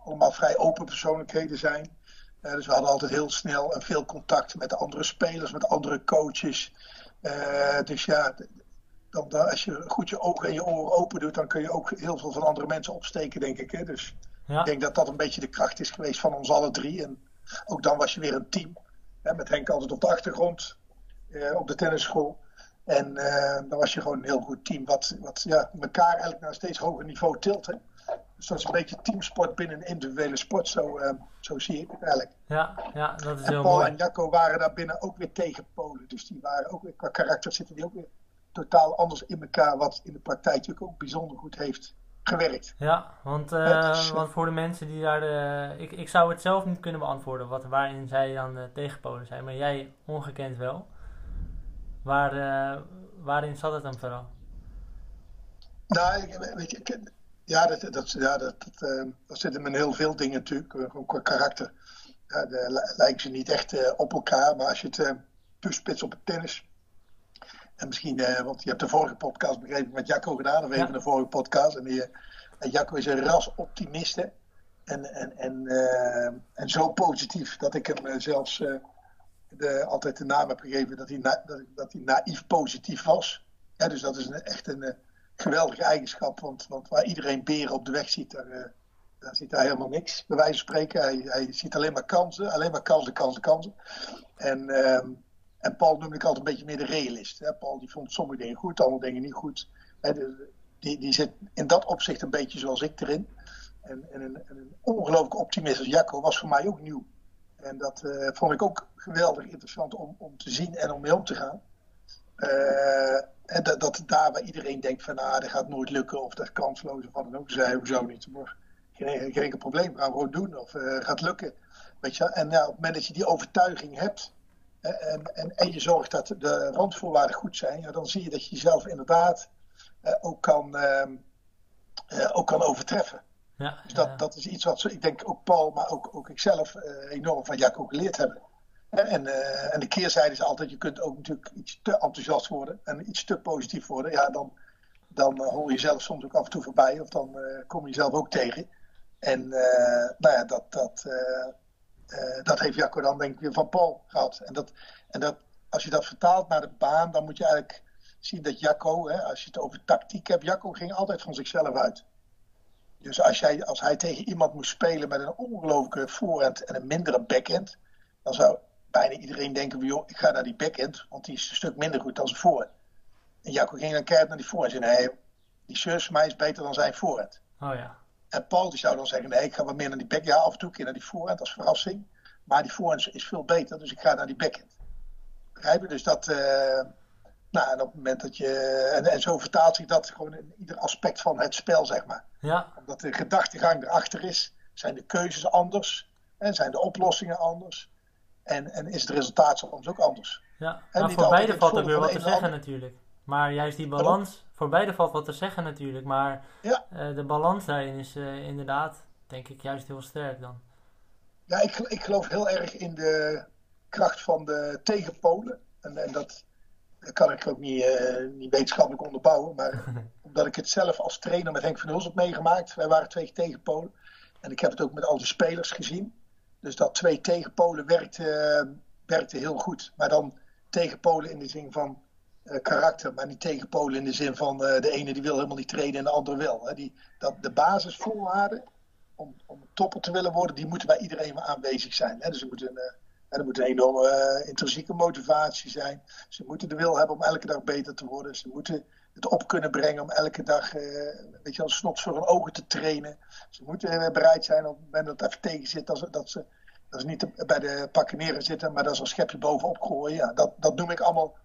allemaal vrij open persoonlijkheden zijn. Uh, dus we hadden altijd heel snel en veel contact met andere spelers, met andere coaches. Uh, dus ja, dan, dan, als je goed je ogen en je oren open doet, dan kun je ook heel veel van andere mensen opsteken, denk ik. Hè? Dus ja. ik denk dat dat een beetje de kracht is geweest van ons alle drie. En ook dan was je weer een team. Hè? Met Henk altijd op de achtergrond, uh, op de tennisschool. En dan was je gewoon een heel goed team, wat, wat ja, elkaar eigenlijk naar een steeds hoger niveau tilt. Hè? Dus dat is een beetje teamsport binnen een individuele sport. Zo, uh, zo zie ik het eigenlijk. Ja, ja dat is en heel Paul mooi. en Jacco waren daar binnen ook weer tegen Polen. Dus die waren ook weer, qua karakter zitten die ook weer totaal anders in elkaar. Wat in de praktijk natuurlijk ook bijzonder goed heeft gewerkt. Ja, want, uh, Ja, dus, uh, want voor de mensen die daar de... Ik, ik zou het zelf niet kunnen beantwoorden wat, waarin zij dan uh, tegen Polen zijn. Maar jij ongekend wel. Waar, waarin zat het dan vooral? Nou, weet je, ja, dat, dat, ja dat, dat, uh, dat zit in heel veel dingen natuurlijk, gewoon qua karakter. Ja, de, lijken ze niet echt uh, op elkaar, maar als je het uh, toespitst op het tennis. En misschien, want je hebt de vorige podcast begrepen met Jacco gedaan, of ja. van de vorige podcast. En die, Jacco is een ras optimiste. En, en, en, en zo positief dat ik hem zelfs de, altijd de naam heb gegeven dat hij, na, dat, dat hij naïef positief was. Ja, dus dat is een, echt een geweldige eigenschap. Want, want waar iedereen beren op de weg ziet, daar, uh, daar ziet hij helemaal niks. Bij wijze van spreken, hij, hij ziet alleen maar kansen. Alleen maar kansen, kansen, kansen. En, uh, en Paul noemde ik altijd een beetje meer de realist. Hè? Paul die vond sommige dingen goed, andere dingen niet goed. Hè, die, die zit in dat opzicht een beetje zoals ik erin. En, en een, een ongelooflijke optimist als Jacco was voor mij ook nieuw. En dat uh, vond ik ook geweldig interessant om, om te zien en om mee om te gaan. Uh, en dat, dat daar waar iedereen denkt van ah, dat gaat nooit lukken of dat is kansloos of wat dan ook. Zei hoezo niet? Maar geen, geen enkel probleem, gaan we gewoon doen of uh, gaat lukken. Weet je? En nou, op het moment dat je die overtuiging hebt en, en, en je zorgt dat de randvoorwaarden goed zijn, ja, dan zie je dat je jezelf inderdaad uh, ook, kan, ook kan overtreffen. Ja, dus dat, ja. dat is iets wat ik denk ook Paul, maar ook, ook ikzelf enorm van Jacco geleerd hebben. En, uh, en de keerzijde is altijd, je kunt ook natuurlijk iets te enthousiast worden en iets te positief worden. Ja, dan, dan uh, hoor je zelf soms ook af en toe voorbij of dan uh, kom je zelf ook tegen. En nou ja, dat, dat, dat heeft Jacco dan denk ik weer van Paul gehad. En, dat, en dat, als je dat vertaalt naar de baan, dan moet je eigenlijk zien dat Jacco, hè, als je het over tactiek hebt, Jacco ging altijd van zichzelf uit. Dus als, jij, als hij tegen iemand moest spelen met een ongelooflijke voorhand en een mindere backhand, dan zou bijna iedereen denken, joh, ik ga naar die backhand, want die is een stuk minder goed dan zijn voorhand. En Jacco ging dan keihard naar die voorhand en zei, nee, die service van mij is beter dan zijn voorhand. Oh ja. En Paul die zou dan zeggen, nee, ik ga wat meer naar die backhand. Ja, af en toe keer naar die voorhand als verrassing. Maar die voorhand is veel beter, dus ik ga naar die backhand. Begrijp je? Dus dat, uh, nou, en op het moment dat je, en, en zo vertaalt zich dat gewoon in ieder aspect van het spel, zeg maar. Ja. Omdat de gedachtegang erachter is, zijn de keuzes anders, en zijn de oplossingen anders. En, en is het resultaat soms ook anders. Ja, maar voor beide valt ook weer wat te zeggen natuurlijk. Maar juist die balans, voor beide valt wat te zeggen natuurlijk. Maar ja. uh, de balans daarin is uh, inderdaad, denk ik, juist heel sterk dan. Ja, ik, ik geloof heel erg in de kracht van de tegenpolen. En, en dat, dat kan ik ook niet, uh, niet wetenschappelijk onderbouwen. Maar omdat ik het zelf als trainer met Henk van Huls heb meegemaakt. Wij waren twee tegenpolen. En ik heb het ook met al die spelers gezien. Dus dat twee tegenpolen werkte, werkte heel goed. Maar dan tegenpolen in de zin van uh, karakter, maar niet tegenpolen in de zin van uh, de ene die wil helemaal niet trainen en de andere wel. Hè. Die, dat, de basisvoorwaarden om, om topper te willen worden, die moeten bij iedereen aanwezig zijn. Hè. Dus er moet een, er moet een enorme intrinsieke motivatie zijn. Ze moeten de wil hebben om elke dag beter te worden. Ze moeten het op kunnen brengen om elke dag weet je, als snots voor hun ogen te trainen. Ze moeten bereid zijn op het moment dat het even tegen zit, dat ze, dat ze, dat ze niet bij de pakken neer zitten, maar dat ze een schepje bovenop gooien. Ja, dat, dat noem ik allemaal,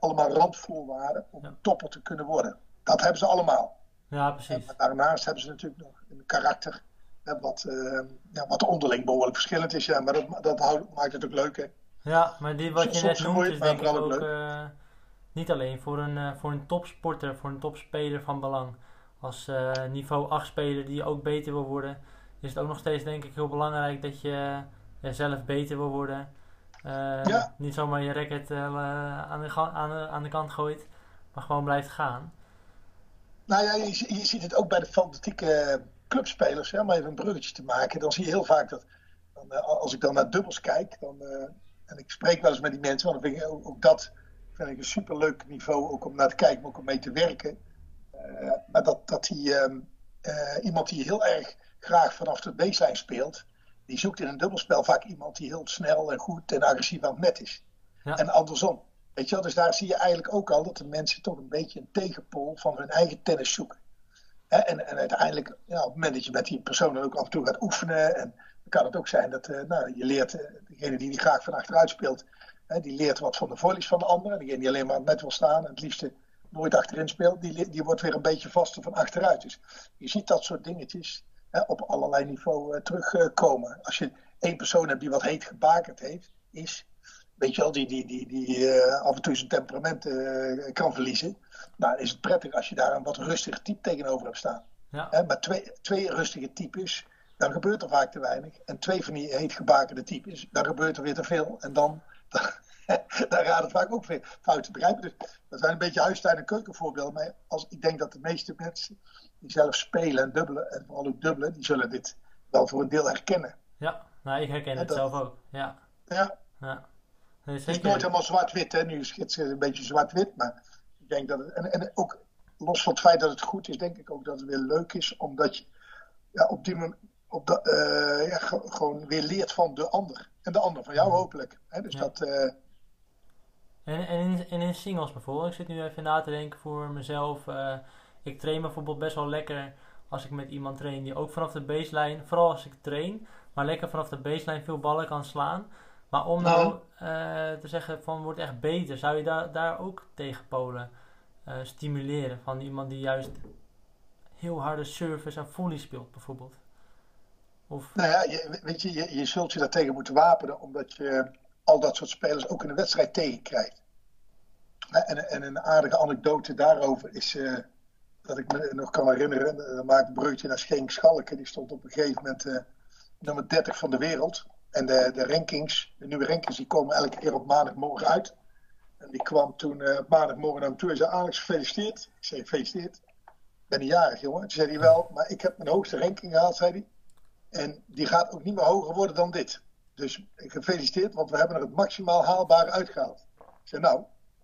allemaal randvoorwaarden om ja. topper te kunnen worden. Dat hebben ze allemaal. Ja, precies. En daarnaast hebben ze natuurlijk nog een karakter wat, uh, ja, wat onderling behoorlijk verschillend is. Ja, maar dat, dat houdt, maakt het ook leuk. Hè. Ja, maar die, wat je net noemt is denk ik ook uh, niet alleen voor een, uh, voor een topsporter, voor een topspeler van belang. Als uh, niveau 8 speler die ook beter wil worden, is het ook nog steeds denk ik heel belangrijk dat je zelf beter wil worden. ja. Niet zomaar je racket aan, de aan, de, aan de kant gooit, maar gewoon blijft gaan. Nou ja, je, je ziet het ook bij de fanatieke clubspelers, hè, om even een bruggetje te maken. Dan zie je heel vaak dat, dan, als ik dan naar dubbels kijk, dan, en ik spreek wel eens met die mensen, want dan vind ik ook, ook dat vind ik een superleuk niveau, ook om naar te kijken, maar ook om mee te werken. Uh, maar dat, dat die, uh, uh, iemand die heel erg graag vanaf de baseline speelt, die zoekt in een dubbelspel vaak iemand die heel snel en goed en agressief aan het net is. Ja. En andersom. Weet je wel? Dus daar zie je eigenlijk ook al dat de mensen toch een beetje een tegenpool van hun eigen tennis zoeken. En, en uiteindelijk, ja, op het moment dat je met die persoon ook af en toe gaat oefenen, en dan kan het ook zijn dat nou, je leert, degene die die graag van achteruit speelt, die leert wat van de volleys van de ander. En degene die alleen maar net wil staan en het liefste nooit achterin speelt, die, die wordt weer een beetje vaster van achteruit. Dus je ziet dat soort dingetjes hè, op allerlei niveau terugkomen. Als je één persoon hebt die wat heet gebakerd heeft, is, weet je wel, die, die, die, die uh, af en toe zijn temperament uh, kan verliezen. Nou, is het prettig als je daar een wat rustiger type tegenover hebt staan. Ja. Hè, maar twee, twee rustige types, dan gebeurt er vaak te weinig. En twee van die heet gebakerde types, dan gebeurt er weer te veel. En dan, dan gaat het vaak ook weer fout te begrijpen. Dus dat zijn een beetje huistuin- en keukenvoorbeelden. Maar als, ik denk dat de meeste mensen die zelf spelen en dubbelen, en vooral ook dubbelen, die zullen dit wel voor een deel herkennen. Ja, nou, ik herken het zelf ook. Ja. Ja. ja. Nee, het is nooit helemaal zwart-wit, hè. Nu schitsen het een beetje zwart-wit, maar ik denk dat het, en, en ook los van het feit dat het goed is, denk ik ook dat het weer leuk is, omdat je ja, op die moment op de, uh, ja, gewoon weer leert van de ander. En de ander van jou hopelijk. Hè? Dus Ja. dat, uh, En, en, in, en in singles bijvoorbeeld, ik zit nu even na te denken voor mezelf. eh, ik train bijvoorbeeld best wel lekker als ik met iemand train die ook vanaf de baseline, vooral als ik train, maar lekker vanaf de baseline veel ballen kan slaan. Maar om nou, Nou. eh, te zeggen van wordt echt beter, zou je daar, daar ook tegen Polen eh, stimuleren? Van iemand die juist heel harde service en volley speelt bijvoorbeeld. Of, nou ja, je, weet je, je, je zult je daartegen moeten wapenen, omdat je al dat soort spelers ook in de wedstrijd tegenkrijgt. En, en een aardige anekdote daarover is eh, dat ik me nog kan herinneren. Dan maakte Breutje naar Schenk Schalke. Die stond op een gegeven moment eh, nummer 30 van de wereld. En de, de rankings, de nieuwe rankings, die komen elke keer op maandagmorgen uit. En die kwam toen eh, maandagmorgen naar me toe en zei: Alex, gefeliciteerd. Ik zei: Gefeliciteerd. Ik ben een jarig, jongen. Toen zei hij wel, maar ik heb mijn hoogste ranking gehaald, zei hij. En die gaat ook niet meer hoger worden dan dit. Dus gefeliciteerd, want we hebben er het maximaal haalbare uitgehaald. Ik zei, nou,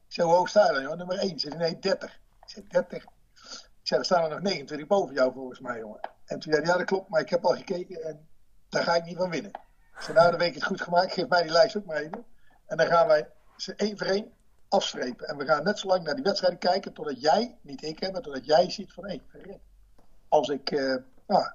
ik zei, hoe hoog sta je dan, joh? Nummer 1. Zei hij, nee, 30. Ik zei, 30? Ik zei, er staan er nog 29 boven jou volgens mij, jongen. En toen zei hij, ja, dat klopt, maar ik heb al gekeken en daar ga ik niet van winnen. Ik zei, nou, dan weet ik het goed gemaakt. Geef mij die lijst ook maar even. En dan gaan wij ze één voor één afstrepen. En we gaan net zo lang naar die wedstrijden kijken totdat jij, niet ik, hè, maar totdat jij ziet van, hé, als ik, nou,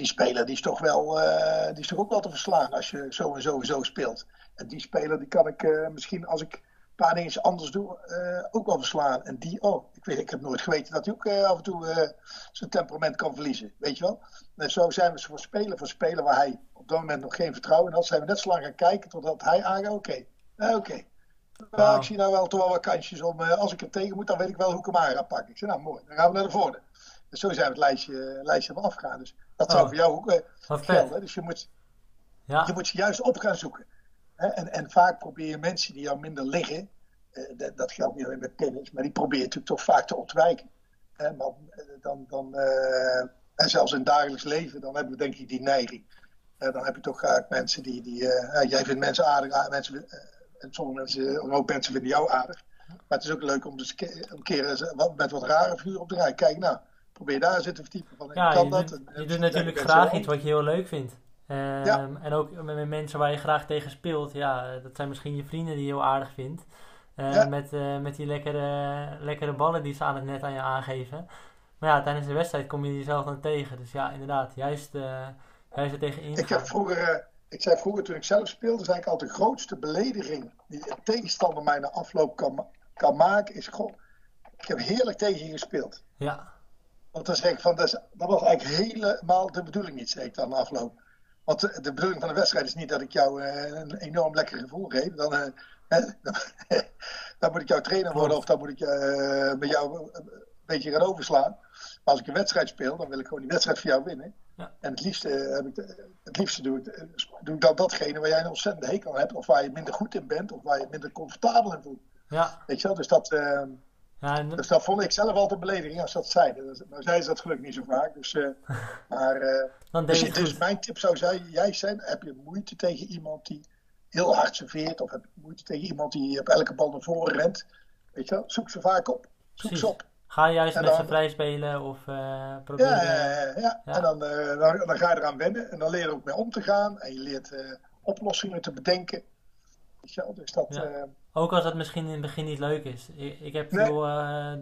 die speler die is toch wel, eh, die is toch ook wel te verslaan als je zo en zo en zo speelt. En die speler die kan ik eh, misschien als ik een paar dingen anders doe eh, ook wel verslaan. En die, oh, ik, weet, ik heb nooit geweten dat hij ook af en toe zijn temperament kan verliezen. Weet je wel? En zo zijn we voor spelen, voor spelen waar hij op dat moment nog geen vertrouwen in had. Zijn we net zo lang gaan kijken totdat hij aangaat, oké, oké. Wauw. ik zie nou wel toch wel wat kansjes om, als ik er tegen moet, dan weet ik wel hoe ik hem aan ga pakken. Ik zei, nou mooi, dan gaan we naar de voorde. Dus zo zijn we het lijstje, lijstje afgegaan. Dus dat zou Oh. voor jou ook wat gelden. Dus je moet, Ja, je moet ze juist op gaan zoeken. Hè? En, en vaak probeer je mensen die jou minder liggen, eh, dat, dat geldt niet alleen met tennis, maar die probeer je natuurlijk toch vaak te ontwijken. Hè? Maar eh, dan, dan, en zelfs in het dagelijks leven, dan hebben we denk ik die neiging. Dan heb je toch vaak mensen die, die jij vindt mensen aardig, ah, mensen, en sommige mensen, een hoop mensen vinden jou aardig. Maar het is ook leuk om dus een keer, met wat rare vuur op te rijden. Kijk nou, probeer daar in te verdiepen. Van, ja kan je, dat? doet, je natuurlijk graag iets wat je heel leuk vindt. Ehm, Ja. En ook met, mensen waar je graag tegen speelt. Ja, dat zijn misschien je vrienden die je heel aardig vindt. Eh, Ja. Met, eh, met die lekkere, lekkere ballen die ze aan het net aan je aangeven. Maar ja, tijdens de wedstrijd kom je jezelf dan tegen. Dus ja, inderdaad, juist, eh juist er tegen Ik ingaan. heb vroeger, eh, ik zei vroeger toen ik zelf speelde, zei ik altijd de grootste belediging die een tegenstander mij na afloop kan, kan maken, is goh, ik heb heerlijk tegen je gespeeld. Ja, Want dan zeg ik van, dat, was eigenlijk helemaal de bedoeling niet, zeg ik dan afloop. Want de, de bedoeling van de wedstrijd is niet dat ik jou eh, een enorm lekker gevoel geef. Dan, eh, hè, dan, dan moet ik jouw trainer worden of dan moet ik eh, met jou een beetje gaan overslaan. Maar als ik een wedstrijd speel, dan wil ik gewoon die wedstrijd voor jou winnen. Ja. En het liefste, heb ik het liefste doe, ik, doe ik dan datgene waar jij een ontzettende hekel aan hebt. Of waar je minder goed in bent. Of waar je minder comfortabel in voelt. ja. Weet je wel? Dus dat, ja dus dat vond ik zelf altijd een belediging als ze dat zeiden. Nou zeiden ze dat gelukkig niet zo vaak. Dus, eh, maar, eh, dus, je dus mijn tip zou zijn, jij zijn, heb je moeite tegen iemand die heel hard serveert. Of heb je moeite tegen iemand die op elke bal naar voren rent. Weet je wel? Zoek ze vaak op. Zoek Precies. ze op. Ga juist En met ze dan- vrij spelen of eh probeer... Ja, ja, ja, ja. En dan, dan, dan ga je eraan wennen. En dan leer je er ook mee om te gaan. En je leert oplossingen te bedenken. Weet je wel? Dus dat... Ja. Eh, Ook als dat misschien in het begin niet leuk is. Ik, ik heb Nee. veel eh,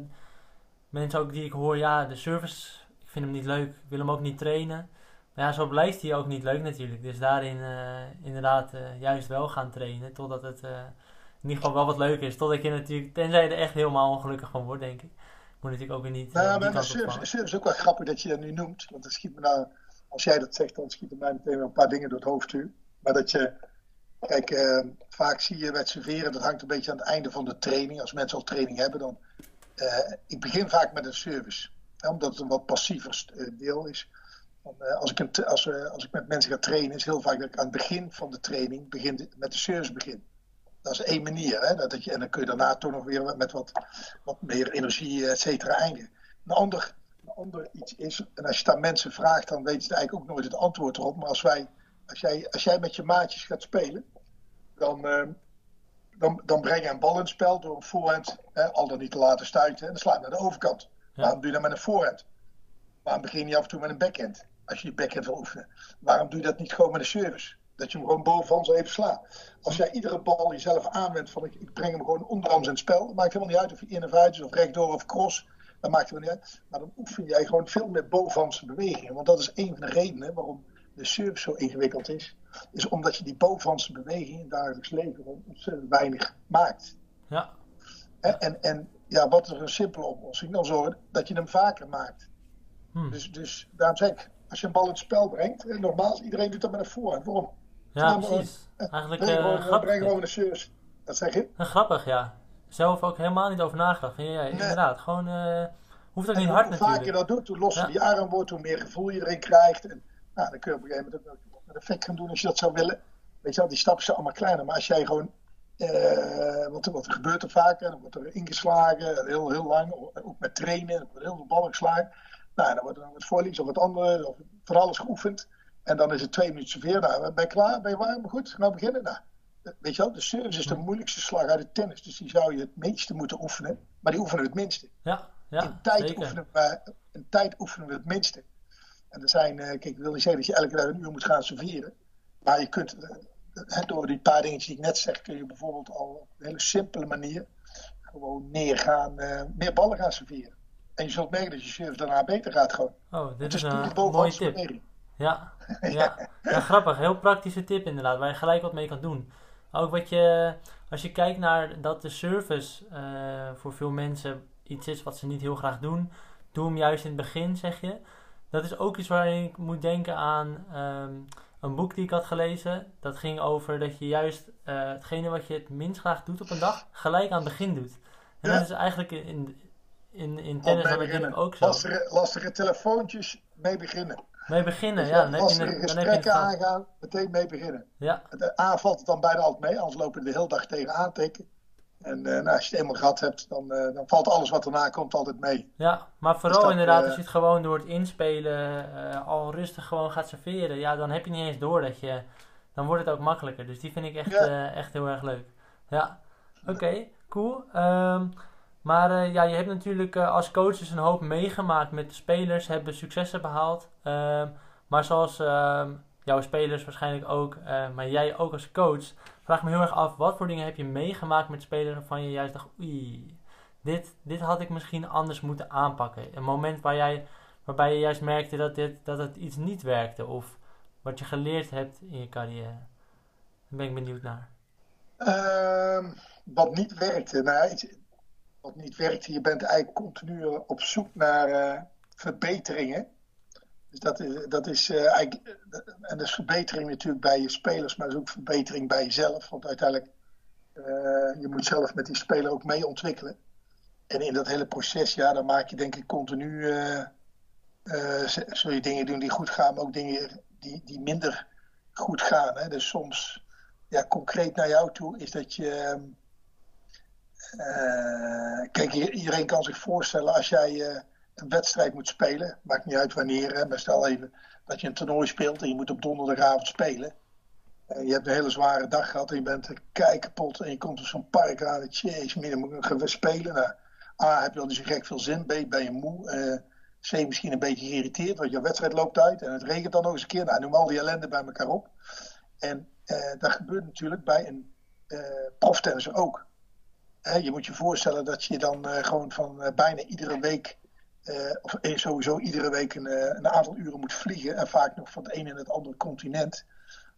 mensen ook die ik hoor, ja, de service. Ik vind hem niet leuk, ik wil hem ook niet trainen. Maar ja, zo blijft hij ook niet leuk natuurlijk. Dus daarin inderdaad juist wel gaan trainen, totdat het in ieder geval wel wat leuker is. Totdat je natuurlijk, tenzij je er echt helemaal ongelukkig van wordt, denk ik. Moet natuurlijk ook weer niet. Nou, maar het is ook wel grappig dat je dat nu noemt. Want het schiet me nou, als jij dat zegt, dan schiet er mij meteen wel een paar dingen door het hoofd toe. Maar dat je, kijk, uh, vaak zie je met serveren, dat hangt een beetje aan het einde van de training. Als mensen al training hebben, dan. Uh, ik begin vaak met een service. Omdat het een wat passiever deel is. als, ik een, als, als ik met mensen ga trainen, is heel vaak dat ik aan het begin van de training begin, met de service begin. Dat is één manier. Hè? Dat je, en dan kun je daarna toch nog weer met wat, wat meer energie, et cetera, eindigen. Een ander, een ander iets is, en als je aan mensen vraagt, dan weten ze eigenlijk ook nooit het antwoord erop. Maar als, wij, als, jij, als jij met je maatjes gaat spelen, dan, uh, dan, dan breng je een bal in het spel door een voorhand hè, al dan niet te laten stuiten. En dan sla je naar de overkant. Ja. Waarom doe je dat met een voorhand? Waarom begin je niet af en toe met een backhand? Als je je backhand wil oefenen. Waarom doe je dat niet gewoon met een service? Dat je hem gewoon bovenvan zo even slaat. Als jij iedere bal jezelf aanwendt van ik, ik breng hem gewoon onderhands in het spel. Dat maakt helemaal niet uit of je in of uit is of rechtdoor of cross. Dat maakt helemaal niet uit. Maar dan oefen jij gewoon veel meer bovenhandse bewegingen. Want dat is een van de redenen waarom de service zo ingewikkeld is. Is omdat je die bovenhandse bewegingen in het dagelijks leven ontzettend weinig maakt. Ja. En, en, en ja, wat is een simpele oplossing? Dan zorgen dat je hem vaker maakt. Hmm. Dus, dus daarom zeg ik, als je een bal in het spel brengt, normaal iedereen doet dat met een voorhand. Waarom? Ja, precies. Eigenlijk breng gewoon, uh, grappig. Breng gewoon een service. Dat zeg je? grappig, ja. Zelf ook helemaal niet over nagedacht. Ja, ja inderdaad. Gewoon, uh, hoeft ook niet hard natuurlijk. Hoe vaker je dat doet, hoe losser die arm wordt, hoe meer gevoel je erin krijgt. En, nou, dan kun je op een gegeven moment ook met effect gaan doen als je dat zou willen. Weet je wel, die stappen zijn allemaal kleiner. Maar als jij gewoon uh, wat, wat er gebeurt er vaker, dan wordt er ingeslagen, heel, heel lang, ook met trainen, er wordt heel veel ballen geslagen. Nou, dan wordt er wat voorlies of wat andere, of van alles geoefend. En dan is het twee minuten serveren. Nou, ben je klaar? Ben je warm? Goed, gaan we beginnen? Nou, weet je wel, de service is de moeilijkste slag uit het tennis. Dus die zou je het meeste moeten oefenen. Maar die oefenen we het minste. Ja, ja, in, tijd oefenen we, in tijd oefenen we het minste. En er zijn, uh, kijk, ik wil niet zeggen dat je elke dag een uur moet gaan serveren. Maar je kunt, uh, door die paar dingetjes die ik net zeg, kun je bijvoorbeeld al op een hele simpele manier gewoon meer, gaan, uh, meer ballen gaan serveren. En je zult merken dat je service daarna beter gaat gewoon. Oh, dit is een mooie tip. Ja, ja. ja, grappig. Heel praktische tip inderdaad, waar je gelijk wat mee kan doen. Ook wat je, als je kijkt naar dat de service uh, voor veel mensen iets is wat ze niet heel graag doen, doe hem juist in het begin, zeg je. Dat is ook iets waarin ik moet denken aan um, een boek die ik had gelezen. Dat ging over dat je juist uh, hetgene wat je het minst graag doet op een dag, gelijk aan het begin doet. En dat is eigenlijk in, in, in tennis denk ook zo. Lastige, lastige telefoontjes mee beginnen. Mee beginnen, dus ja. Dan je, dan gesprekken aangaan, meteen mee beginnen. Ja. A valt het dan bijna altijd mee, anders lopen we de hele dag tegen aantikken. En uh, nou, als je het eenmaal gehad hebt, dan, uh, dan valt alles wat erna komt altijd mee. Ja, maar vooral dus inderdaad, uh, als je het gewoon door het inspelen al rustig gewoon gaat serveren, ja, dan heb je niet eens door dat je, dan wordt het ook makkelijker. Dus die vind ik echt, ja. echt heel erg leuk. Ja, oké, okay, cool. Um, maar uh, ja, je hebt natuurlijk uh, als coach dus een hoop meegemaakt met de spelers, hebben successen behaald. Uh, maar zoals ehm, jouw spelers waarschijnlijk ook, eh, maar jij ook als coach, vraag me heel erg af, wat voor dingen heb je meegemaakt met spelers waarvan je juist dacht, oei, dit, dit had ik misschien anders moeten aanpakken. Een moment waar jij, waarbij je juist merkte dat, dit, dat het iets niet werkte of wat je geleerd hebt in je carrière. Daar ben ik benieuwd naar. Ehm, wat niet werkte? Nou, wat niet werkt. Je bent eigenlijk continu op zoek naar uh, verbeteringen. Dus dat is, dat is uh, eigenlijk, en dat is verbetering natuurlijk bij je spelers, maar dat is ook verbetering bij jezelf. Want uiteindelijk, uh, je moet zelf met die speler ook mee ontwikkelen. En in dat hele proces, ja, dan maak je denk ik continu, zul je dingen doen die goed gaan, maar ook dingen die, die minder goed gaan. Hè? Dus soms, ja, concreet naar jou toe, is dat je kijk, iedereen kan zich voorstellen als jij een wedstrijd moet spelen, maakt niet uit wanneer, maar stel even dat je een toernooi speelt en je moet op donderdagavond spelen. Uh, je hebt een hele zware dag gehad en je bent kei kapot en je komt op zo'n park aan chase, midden moet gaan spelen. Nou, A, heb je al niet gek veel zin, B, ben je moe, C, misschien een beetje geïrriteerd, want je wedstrijd loopt uit en het regent dan nog eens een keer. Nou, noem al die ellende bij elkaar op. En dat gebeurt natuurlijk bij een proftennisser ook je moet je voorstellen dat je dan uh, gewoon van uh, bijna iedere week of sowieso iedere week een, een, aantal uren moet vliegen. En vaak nog van het ene en het andere continent.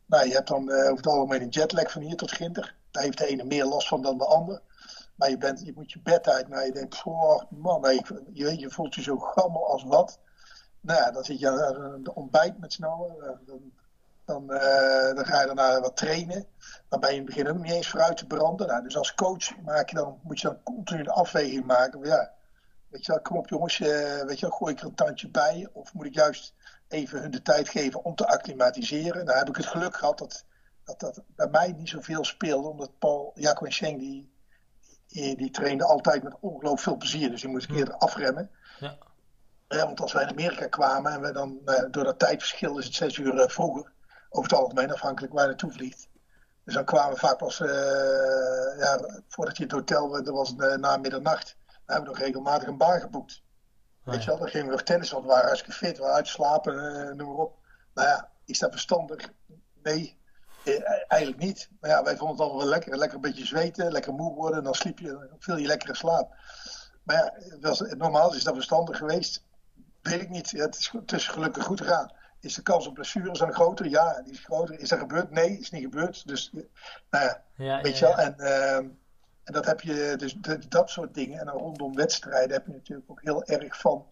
Nou, je hebt dan over het algemeen een jetlag van hier tot Ginter. Daar heeft de ene meer last van dan de ander. Maar je, bent, je moet je bed uit. Nou, je denkt, oh man, je, je voelt je zo gammel als wat. Nou ja, dan zit je aan ontbijt met z'n allen. Dan, dan, uh, dan, ga je daarna wat trainen. Dan ben je in het begin ook niet eens vooruit te branden. Nou, dus als coach maak je dan, moet je dan continu de afweging maken. Ja, weet je wel, kom op jongens, uh, weet je wel, gooi ik er een tandje bij? Of moet ik juist even hun de tijd geven om te acclimatiseren? Nou heb ik het geluk gehad dat dat, dat bij mij niet zoveel speelde. Omdat Paul Jacco en Schenk, die, die, die trainde altijd met ongelooflijk veel plezier. Dus die moest een keer afremmen. Ja. Ja, want als wij in Amerika kwamen en we dan, uh, door dat tijdverschil is het zes uur uh, vroeger, over het algemeen afhankelijk waar je naartoe vliegt. Dus dan kwamen we vaak pas, uh, ja, voordat je het hotel, er was na middernacht, dan hebben we nog regelmatig een bar geboekt. Oh, Weet je wel, dan gingen we nog tennis, want we waren hartstikke fit, we waren uitslapen, noem maar op. Nou ja, is dat verstandig? Nee, eigenlijk niet. Maar ja, wij vonden het allemaal wel lekker. Lekker een beetje zweten, lekker moe worden, en dan sliep je, dan viel je lekker in slaap. Maar ja, was, normaal is dat verstandig geweest Weet ik niet. het, is, het is gelukkig goed gegaan. Is de kans op blessures dan groter? Ja, die is groter. Is dat gebeurd? Nee, is niet gebeurd. Dus, nou ja, ja weet je wel. En, ehm, en dat heb je, dus dat soort dingen. En dan rondom wedstrijden heb je natuurlijk ook heel erg van.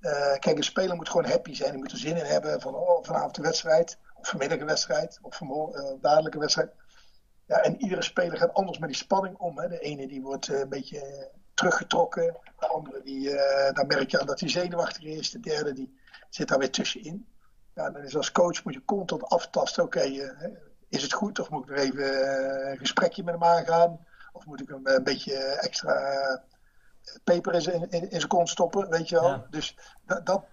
Uh, kijk, een speler moet gewoon happy zijn. Die moet er zin in hebben van oh, vanavond de wedstrijd. Of vanmiddag een wedstrijd. Of vanmorgen uh, dadelijk een wedstrijd. Ja, en iedere speler gaat anders met die spanning om. Hè. De ene die wordt uh, een beetje teruggetrokken. De andere, die, daar merk je aan dat hij zenuwachtig is. De derde, die zit daar weer tussenin. Ja, dan is als coach moet je constant aftasten. Oké, is het goed? Of moet ik er even een gesprekje met hem aangaan? Of moet ik hem een beetje extra peper in zijn, in, in zijn kont stoppen? Weet je wel? Ja. Dus dat, dat,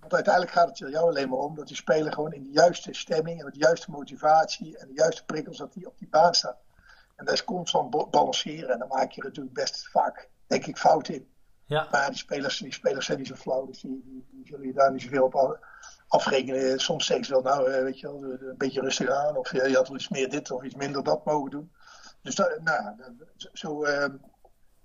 want uiteindelijk gaat het er jou alleen maar om dat die speler gewoon in de juiste stemming en met de juiste motivatie en de juiste prikkels dat die op die baan staat. En dat is constant balanceren. En dan maak je natuurlijk best vaak, denk ik, fout in. Ja. Maar die spelers, die spelers zijn niet zo flauw, dus die, die, die zullen je daar niet zoveel op afrekenen. Soms zeggen ze wel, nou, eh, weet je wel, een beetje rustig aan. Of je had wel iets meer dit of iets minder dat mogen doen. Dus dat, nou, zo. Uh,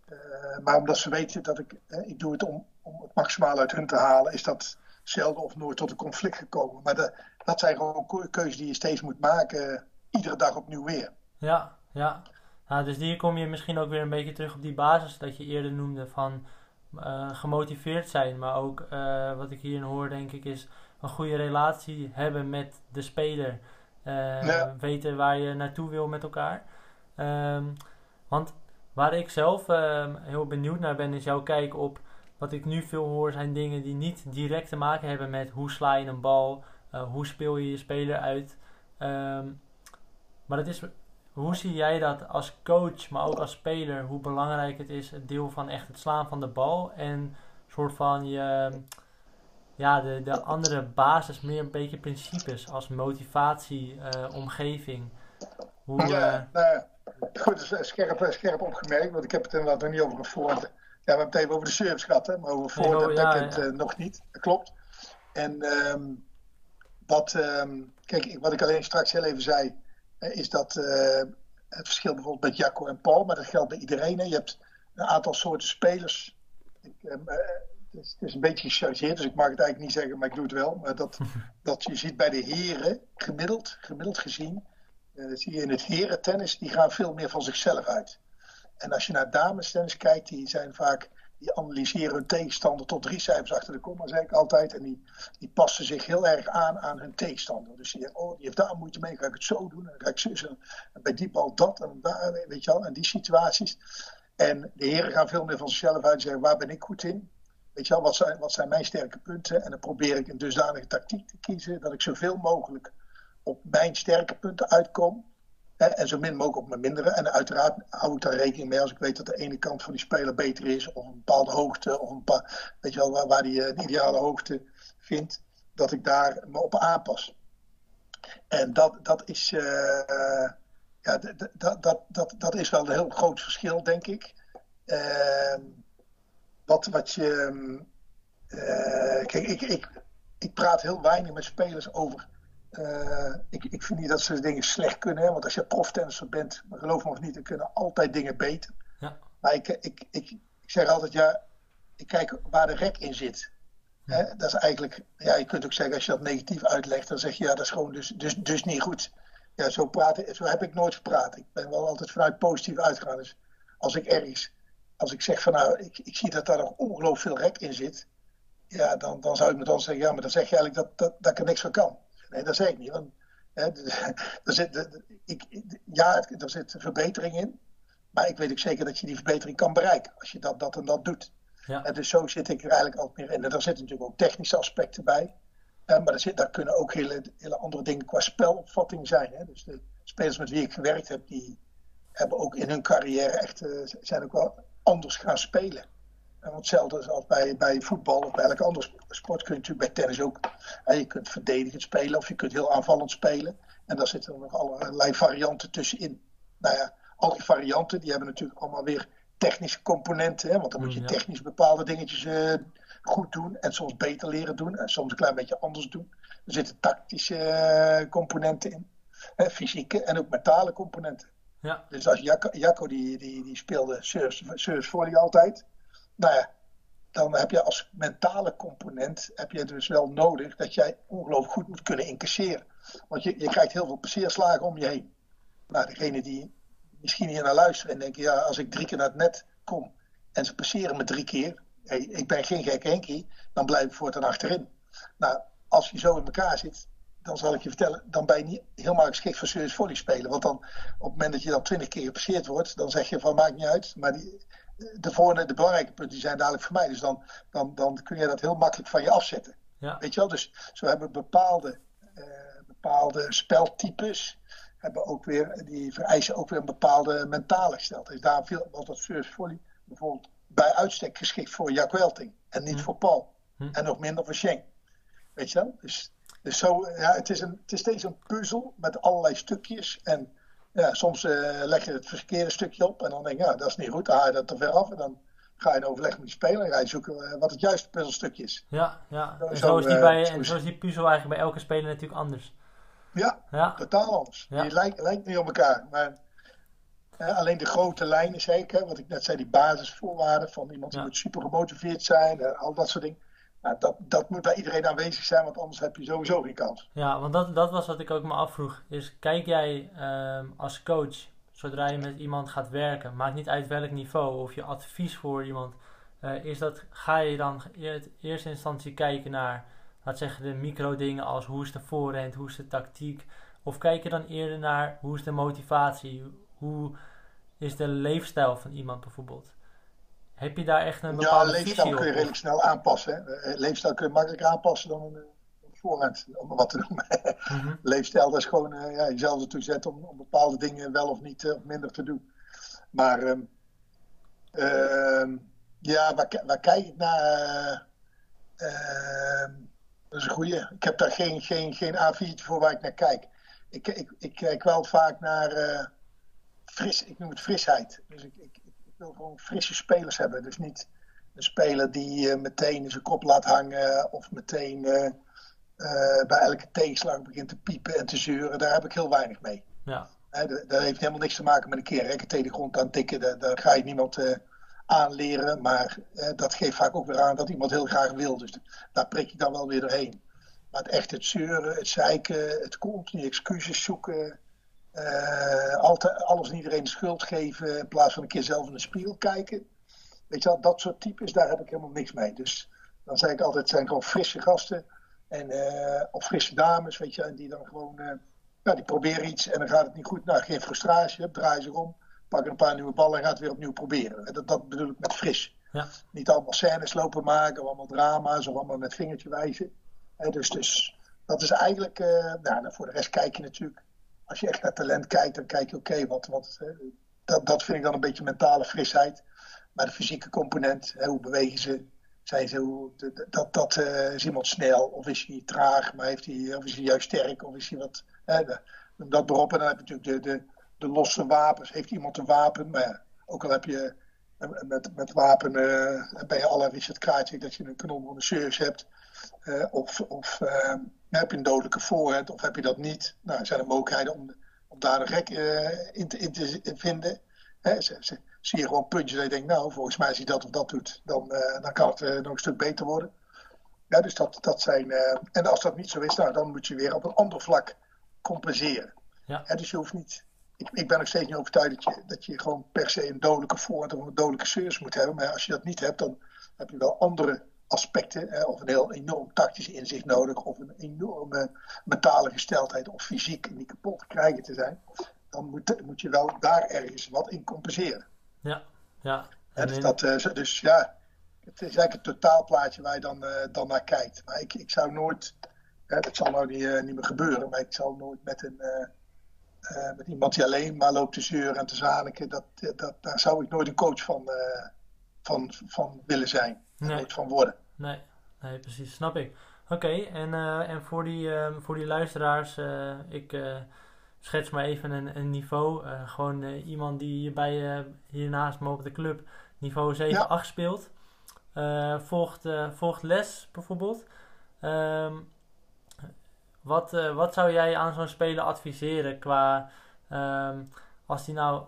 uh, maar omdat ze weten dat ik, uh, ik doe het om, om het maximaal uit hun te halen, is dat zelden of nooit tot een conflict gekomen. Maar de, dat zijn gewoon keuzes die je steeds moet maken, iedere dag opnieuw weer. Ja, ja. Nou, dus hier kom je misschien ook weer een beetje terug op die basis dat je eerder noemde van uh, gemotiveerd zijn. Maar ook wat ik hierin hoor, denk ik, is een goede relatie hebben met de speler. Ja. Weten waar je naartoe wil met elkaar. Um, want waar ik zelf ehm, heel benieuwd naar ben, is jouw kijk op wat ik nu veel hoor, zijn dingen die niet direct te maken hebben met hoe sla je een bal, hoe speel je je speler uit. Um, maar het is hoe zie jij dat als coach, maar ook als speler, hoe belangrijk het is, het deel van echt het slaan van de bal en soort van je, ja, de, de andere basis, meer een beetje principes als motivatie, uh, omgeving. Hoe, ja, uh, nou, goed, scherp, scherp opgemerkt, want ik heb het inderdaad nog niet over een. Ja, we hebben het even over de service gehad, hè, maar over voorhand en backhand ja, ja. uh, nog niet. Dat klopt. En um, wat, um, kijk, wat ik alleen straks heel even zei, is dat uh, het verschil bijvoorbeeld met Jacco en Paul, maar dat geldt bij iedereen. Hè. Je hebt een aantal soorten spelers. Ik, uh, het, is, het, is, een beetje gechargeerd, dus ik mag het eigenlijk niet zeggen, maar ik doe het wel. Maar dat, dat je ziet bij de heren, gemiddeld, gemiddeld gezien, uh, zie je in het herentennis, die gaan veel meer van zichzelf uit. En als je naar dames tennis kijkt, die zijn vaak die analyseren hun tegenstander tot drie cijfers achter de komma, zeg ik altijd. En die, die passen zich heel erg aan aan hun tegenstander. Dus zeggen, oh, die heeft daar moeite mee, ga ik het zo doen. En ga ik zo, bij die bal dat en daar, weet je wel. En die situaties. En de heren gaan veel meer van zichzelf uit en zeggen, waar ben ik goed in? Weet je wel, wat zijn, wat zijn mijn sterke punten? En dan probeer ik een dusdanige tactiek te kiezen dat ik zoveel mogelijk op mijn sterke punten uitkom. En zo min mogelijk op mijn mindere. En uiteraard hou ik daar rekening mee als ik weet dat de ene kant van die speler beter is. Of een bepaalde hoogte. Of een paar, weet je wel, waar, die de ideale hoogte vindt. Dat ik daar me op aanpas. En dat, dat is. Uh, ja, dat, dat, dat, dat is wel een heel groot verschil, denk ik. Uh, wat, wat je. Uh, kijk, ik, ik, ik praat heel weinig met spelers over uh, ik, ik vind niet dat ze dingen slecht kunnen. Hè? Want als je proftennisser bent, geloof me of niet, dan kunnen altijd dingen beter. Ja. Maar ik, ik, ik, ik zeg altijd, ja, ik kijk waar de rek in zit. Hè? Dat is eigenlijk, ja, je kunt ook zeggen, als je dat negatief uitlegt, dan zeg je ja, dat is gewoon dus, dus, dus niet goed. Ja, zo, praten, zo heb ik nooit gepraat. Ik ben wel altijd vanuit positief uitgegaan. Dus als ik ergens, als ik zeg van nou, ik, ik zie dat daar nog ongelooflijk veel rek in zit, ja, dan, dan zou ik me dan zeggen, ja, maar dan zeg je eigenlijk dat, dat, dat ik er niks van kan. Nee, dat zeg ik niet. Want, hè, er zit, ik, ja, er zit verbetering in. Maar ik weet ook zeker dat je die verbetering kan bereiken. Als je dat, dat en dat doet. Ja. En dus zo zit ik er eigenlijk altijd meer in. En daar zitten natuurlijk ook technische aspecten bij. Maar zit, daar kunnen ook hele, hele andere dingen qua spelopvatting zijn. Hè? Dus de spelers met wie ik gewerkt heb, die hebben ook in hun carrière echt, uh, zijn ook wel anders gaan spelen. En hetzelfde als bij, bij voetbal of bij elke andere sport kun je natuurlijk bij tennis ook. Uh, je kunt verdedigend spelen of je kunt heel aanvallend spelen. En daar zitten nog allerlei varianten tussenin. Nou ja, al die varianten die hebben natuurlijk allemaal weer technische componenten. Hè? Want dan moet je technisch bepaalde dingetjes uh, goed doen. En soms beter leren doen. En soms een klein beetje anders doen. Er zitten tactische uh, componenten in. Hè? Fysieke en ook mentale componenten. Ja. Dus als Jacco, Jacco die, die, die speelde service volley altijd. Nou ja, dan heb je als mentale component heb je dus wel nodig dat jij ongelooflijk goed moet kunnen incasseren. Want je, je krijgt heel veel passeerslagen om je heen. Nou, degene die misschien hier naar luisteren en denken, ja, als ik drie keer naar het net kom en ze passeren me drie keer, hey, ik ben geen gek Henkie, dan blijf ik voortaan achterin. Nou, als je zo in elkaar zit, dan zal ik je vertellen, dan ben je niet helemaal geschikt voor serious volley spelen. Want dan, op het moment dat je dan twintig keer gepasseerd wordt, dan zeg je van maakt niet uit. Maar die, de, volgende, de belangrijke punten die zijn dadelijk voor mij. Dus dan, dan, dan kun je dat heel makkelijk van je afzetten. Ja. Weet je wel? Dus zo hebben bepaalde, uh, bepaalde speltypes hebben ook weer, die vereisen ook weer een bepaalde mentale gesteldheid. Dus daar veel, was dat first volley bijvoorbeeld bij uitstek geschikt voor Jack Welting en niet hm. voor Paul. Hm. En nog minder voor Schenk. Weet je wel? Dus, dus zo, ja, het, is een, het is steeds een puzzel met allerlei stukjes. En ja, soms uh, leg je het verkeerde stukje op en dan denk je, ja, dat is niet goed. Dan haal je dat te ver af en dan ga je in overleg met die speler en ga je zoeken uh, wat het juiste puzzelstukje is. Ja, ja. En zo, zo is die, bij, en zo is die puzzel eigenlijk bij elke speler natuurlijk anders. Ja, ja. totaal anders. Die lijkt, lijkt niet op elkaar. Maar alleen de grote lijnen zeker. Wat ik net zei, die basisvoorwaarden van iemand die moet super gemotiveerd zijn. En al dat soort dingen. Nou, dat, dat moet bij iedereen aanwezig zijn, want anders heb je sowieso geen kans. Ja, want dat, dat was wat ik ook me afvroeg. Is kijk jij um, als coach, zodra je met iemand gaat werken, maakt niet uit welk niveau of je advies voor iemand, uh, is dat, ga je dan in eerste instantie kijken naar laat zeggen, de micro dingen als hoe is de voorhand, hoe is de tactiek? Of kijk je dan eerder naar hoe is de motivatie, hoe is de leefstijl van iemand bijvoorbeeld? Heb je daar echt een bepaalde ja, leefstijl kun je redelijk snel aanpassen. Hè? Eh, leefstijl kun je makkelijker aanpassen dan een, een voorhand, om wat te noemen. Mhm. Leefstijl dat is gewoon uh, ja, jezelf ertoe zetten om, om, bepaalde dingen wel of niet uh, minder te doen. Maar um, uh, ja, waar, waar, kijk ik naar? Ehm, dat is een goeie. Ik heb daar geen, geen, geen A4 voor waar ik naar kijk. Ik, ik, ik kijk wel vaak naar fris, ik noem het frisheid. Dus ik, wil gewoon frisse spelers hebben. Dus niet een speler die uh, meteen zijn kop laat hangen of meteen uh, bij elke tegenslag begint te piepen en te zeuren. Daar heb ik heel weinig mee. Ja. dat, heeft helemaal niks te maken met een keer rekken tegen de grond aan tikken. Daar, ga je niemand aanleren. Maar eh, dat geeft vaak ook weer aan dat iemand heel graag wil. Dus daar prik je dan wel weer doorheen. Maar het echt het zeuren, het zeiken, het continu excuses zoeken. Uh, altijd, alles en iedereen de schuld geven in plaats van een keer zelf in de spiegel kijken. Weet je wel, dat soort types, daar heb ik helemaal niks mee. Dus dan zeg ik altijd, het zijn gewoon frisse gasten. En, uh, of frisse dames, weet je, en die dan gewoon, uh, ja, die proberen iets en dan gaat het niet goed. Nou, geen frustratie, draai ze om pak een paar nieuwe ballen en gaat weer opnieuw proberen. Dat, dat bedoel ik met fris. Ja. Niet allemaal scènes lopen maken, of allemaal drama's, of allemaal met vingertje wijzen. dus, dus dat is eigenlijk, uh, nou, voor de rest kijk je natuurlijk, als je echt naar talent kijkt, dan kijk je oké, wat, wat, uh, dat, dat vind ik dan een beetje mentale frisheid. Maar de fysieke component, hoe bewegen ze, zijn ze, hoe, dat, dat uh, is iemand snel, of is hij traag, maar heeft hij, of is hij juist sterk, of is hij wat, dat erop. En dan heb je natuurlijk de, de de losse wapens. Heeft iemand een wapen? Maar ja, ook al heb je met, met wapen uh, je alle Richard Krajcik dat je een kanon een service hebt. Uh, of of uh, heb je een dodelijke voorhand of heb je dat niet? Nou, zijn er mogelijkheden om, om daar een gek in te, in, te, vinden. Hè, ze, ze, zie je gewoon puntjes en je denkt, nou, volgens mij als hij dat of dat doet, dan, dan kan het nog een stuk beter worden. Ja, dus dat, dat zijn. en als dat niet zo is, nou, dan moet je weer op een ander vlak compenseren. Ja. dus je hoeft niet. Ik, ik ben nog steeds niet overtuigd dat je, dat je gewoon per se een dodelijke voorhand of een dodelijke service moet hebben. Maar als je dat niet hebt, dan heb je wel andere aspecten. Of een heel enorm tactisch inzicht nodig. Of een enorme mentale gesteldheid of fysiek niet kapot te krijgen te zijn. Dan moet, moet je wel daar ergens wat in compenseren. Ja, ja. En dus, dat, uh, dus ja, het is eigenlijk het totaalplaatje waar je dan, uh, dan naar kijkt. Maar ik, ik zou nooit dat zal nou niet, uh, niet meer gebeuren, maar ik zal nooit met, een, uh, met iemand die alleen maar loopt te zeuren en te zaniken, dat, dat, daar zou ik nooit een coach van, van, van willen zijn. Nee. Nooit van worden. Nee, nee precies, snap ik. Oké, en, en voor, die, voor die luisteraars, ik schets maar even een, een niveau. gewoon iemand die hierbij, hier naast me op de club niveau 7-8 ja. speelt. volgt, volgt les bijvoorbeeld. Um, wat, uh, wat zou jij aan zo'n speler adviseren qua um, als hij nou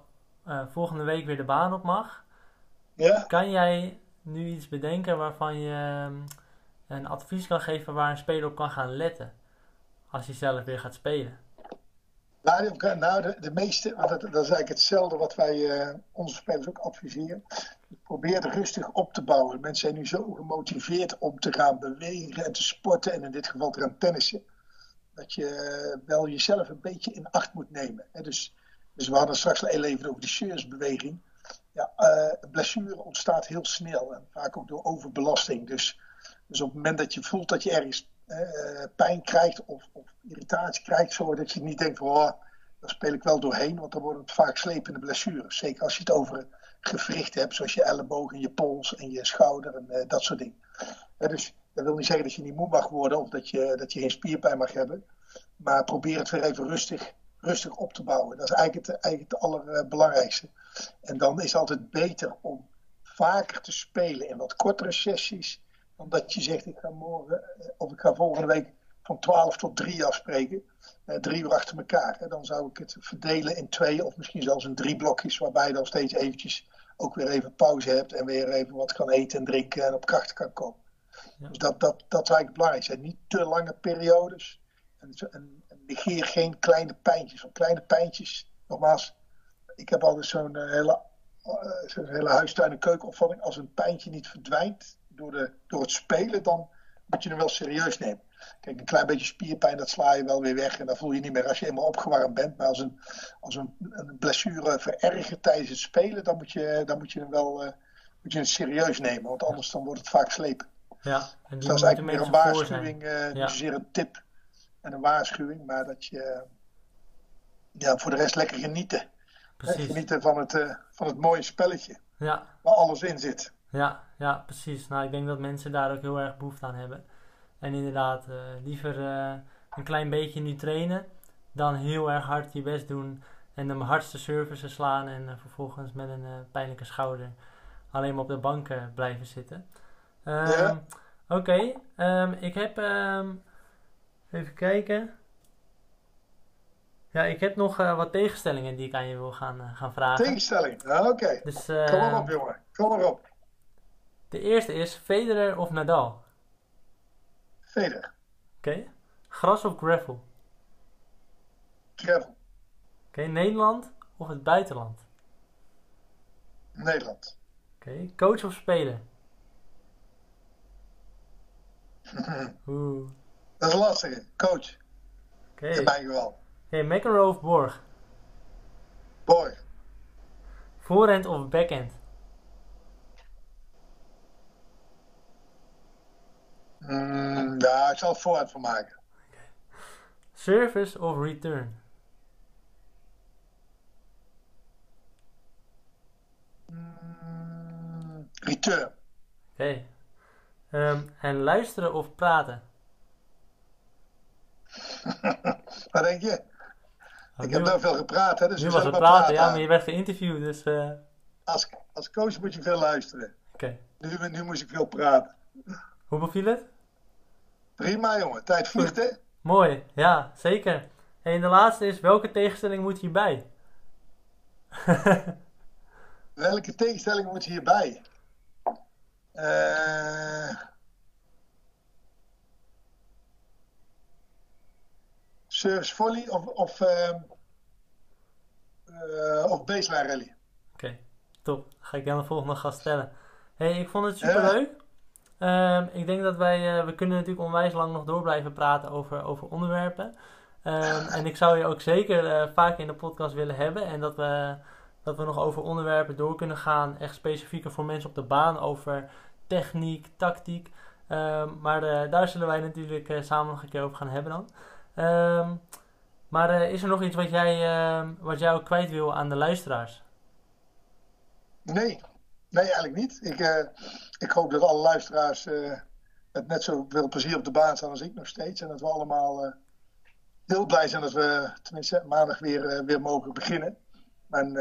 uh, volgende week weer de baan op mag? Ja. Kan jij nu iets bedenken waarvan je um, een advies kan geven waar een speler op kan gaan letten als hij zelf weer gaat spelen? Nou, nou de, meeste, dat, dat is eigenlijk hetzelfde wat wij uh, onze spelers ook adviseren. Probeer rustig op te bouwen. Mensen zijn nu zo gemotiveerd om te gaan bewegen en te sporten en in dit geval te gaan tennissen dat je wel jezelf een beetje in acht moet nemen. Dus, dus we hadden straks al even over de shirtsbeweging. Ja, uh, blessure ontstaat heel snel en vaak ook door overbelasting. Dus, dus op het moment dat je voelt dat je ergens uh, pijn krijgt of, of, irritatie krijgt, zodat je niet denkt, oh, daar speel ik wel doorheen, want dan worden het vaak slepende blessures. Zeker als je het over gewrichten hebt, zoals je elleboog en je pols en je schouder en uh, dat soort dingen. dus dat wil niet zeggen dat je niet moe mag worden of dat je, dat je geen spierpijn mag hebben. Maar probeer het weer even rustig, rustig op te bouwen. Dat is eigenlijk het, eigenlijk het allerbelangrijkste. En dan is het altijd beter om vaker te spelen in wat kortere sessies. Dan dat je zegt, ik ga morgen eh, of ik ga volgende week van 12 tot 3 afspreken. Eh, drie uur achter elkaar. Dan zou ik het verdelen in twee of misschien zelfs in drie blokjes. Waarbij je dan steeds eventjes ook weer even pauze hebt. En weer even wat kan eten en drinken en op kracht kan komen. Dus dat, dat, dat is eigenlijk belangrijk. Het niet te lange periodes. En, negeer geen kleine pijntjes. Want kleine pijntjes, nogmaals, ik heb altijd zo'n uh, hele, uh, zo'n hele huistuin- en keukenopvatting. Als een pijntje niet verdwijnt door, de, door het spelen, dan moet je hem wel serieus nemen. Kijk, een klein beetje spierpijn, dat sla je wel weer weg. En dat voel je niet meer als je eenmaal opgewarmd bent. Maar als een, als een, een blessure verergert tijdens het spelen, dan moet je, dan moet je hem wel uh, moet je hem serieus nemen. Want anders dan wordt het vaak slepen. Ja, en dat is eigenlijk meer een waarschuwing, uh, ja. een tip en een waarschuwing, maar dat je ja, voor de rest lekker genieten. Precies. Genieten van het, uh, van het mooie spelletje ja. waar alles in zit. Ja, ja, precies. Nou, ik denk dat mensen daar ook heel erg behoefte aan hebben. En inderdaad, uh, liever een klein beetje nu trainen dan heel erg hard je best doen en de hardste services slaan en vervolgens met een pijnlijke schouder alleen maar op de bank blijven zitten. Um, ja. Oké, okay. um, ik heb. Um, even kijken. Ja, ik heb nog uh, wat tegenstellingen die ik aan je wil gaan, uh, gaan vragen. Tegenstelling, ah, oké. Okay. Dus, uh, Kom maar op, jongen. Kom maar op. De eerste is Federer of Nadal? Federer. Oké. Okay. Gras of gravel? Gravel. Oké, okay. Nederland of het buitenland? Nederland. Oké, coach of speler? Oeh. Dat is lastig, coach. Oké. In mijn geval. Oké, okay, of Borg? Borg. Voorhand of backhand? Mm, ja, ik zal het voorhand van maken. Okay. Service of return? Mm, return. Oké. Okay. Um, en luisteren of praten? Wat denk je? Oh, ik heb wel veel gepraat, hè? Dus nu was het praten, praten, ja, maar je werd geïnterviewd, dus... Uh... Als, als coach moet je veel luisteren. Oké. Okay. Nu, nu moest ik veel praten. Hoe beviel het? Prima, jongen. Tijd vliegt, hè? Mooi, ja, zeker. En de laatste is, welke tegenstelling moet hierbij? welke tegenstelling moet hierbij? Uh, service volley of, of, uh, uh, of baseline rally. Oké, top. Ga ik aan de volgende gast stellen. hey, ik vond het super leuk. Um, ik denk dat wij, uh, we kunnen natuurlijk onwijs lang nog door blijven praten over, over onderwerpen. Um, en ik zou je ook zeker uh, vaker in de podcast willen hebben. En dat we, dat we nog over onderwerpen door kunnen gaan. Echt specifieker voor mensen op de baan. Over techniek, tactiek. Um, maar uh, daar zullen wij natuurlijk samen nog een keer over gaan hebben dan. Maar is er nog iets wat jij, wat jij ook kwijt wil aan de luisteraars? Nee, Nee, eigenlijk niet. Ik, uh, ik hoop dat alle luisteraars uh, met net zoveel plezier op de baan staan als ik nog steeds. En dat we allemaal heel blij zijn dat we tenminste maandag weer, weer mogen beginnen. En,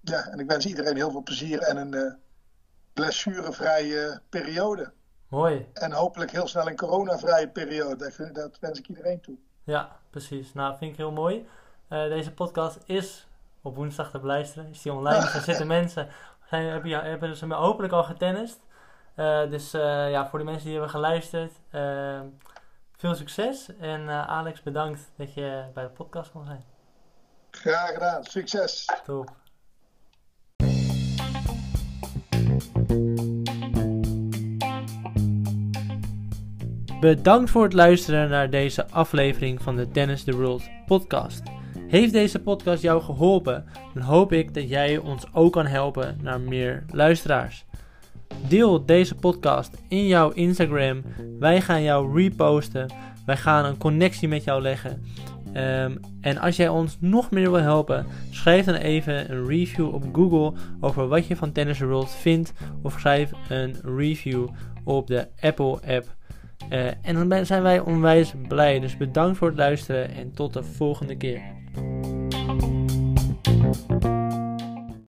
ja, en ik wens iedereen heel veel plezier en een blessurevrije periode. Mooi. En hopelijk heel snel een coronavrije periode. Dat, dat wens ik iedereen toe. Ja, precies. Nou, vind ik heel mooi. deze podcast is op woensdag te beluisteren. Is die online? Dus er zitten mensen zijn, hebben, ja, hebben ze hopelijk al getennist. Uh, dus uh, ja, voor de mensen die hebben geluisterd, uh, veel succes. En Alex, bedankt dat je bij de podcast kon zijn. Graag gedaan, succes. Top. Bedankt voor het luisteren naar deze aflevering van de Tennis the World podcast. Heeft deze podcast jou geholpen? Dan hoop ik dat jij ons ook kan helpen naar meer luisteraars. Deel deze podcast in jouw Instagram. Wij gaan jou reposten. Wij gaan een connectie met jou leggen. Um, en als jij ons nog meer wil helpen, schrijf dan even een review op Google over wat je van Tennis World vindt. Of schrijf een review op de Apple app. Uh, en dan zijn wij onwijs blij. Dus bedankt voor het luisteren en tot de volgende keer.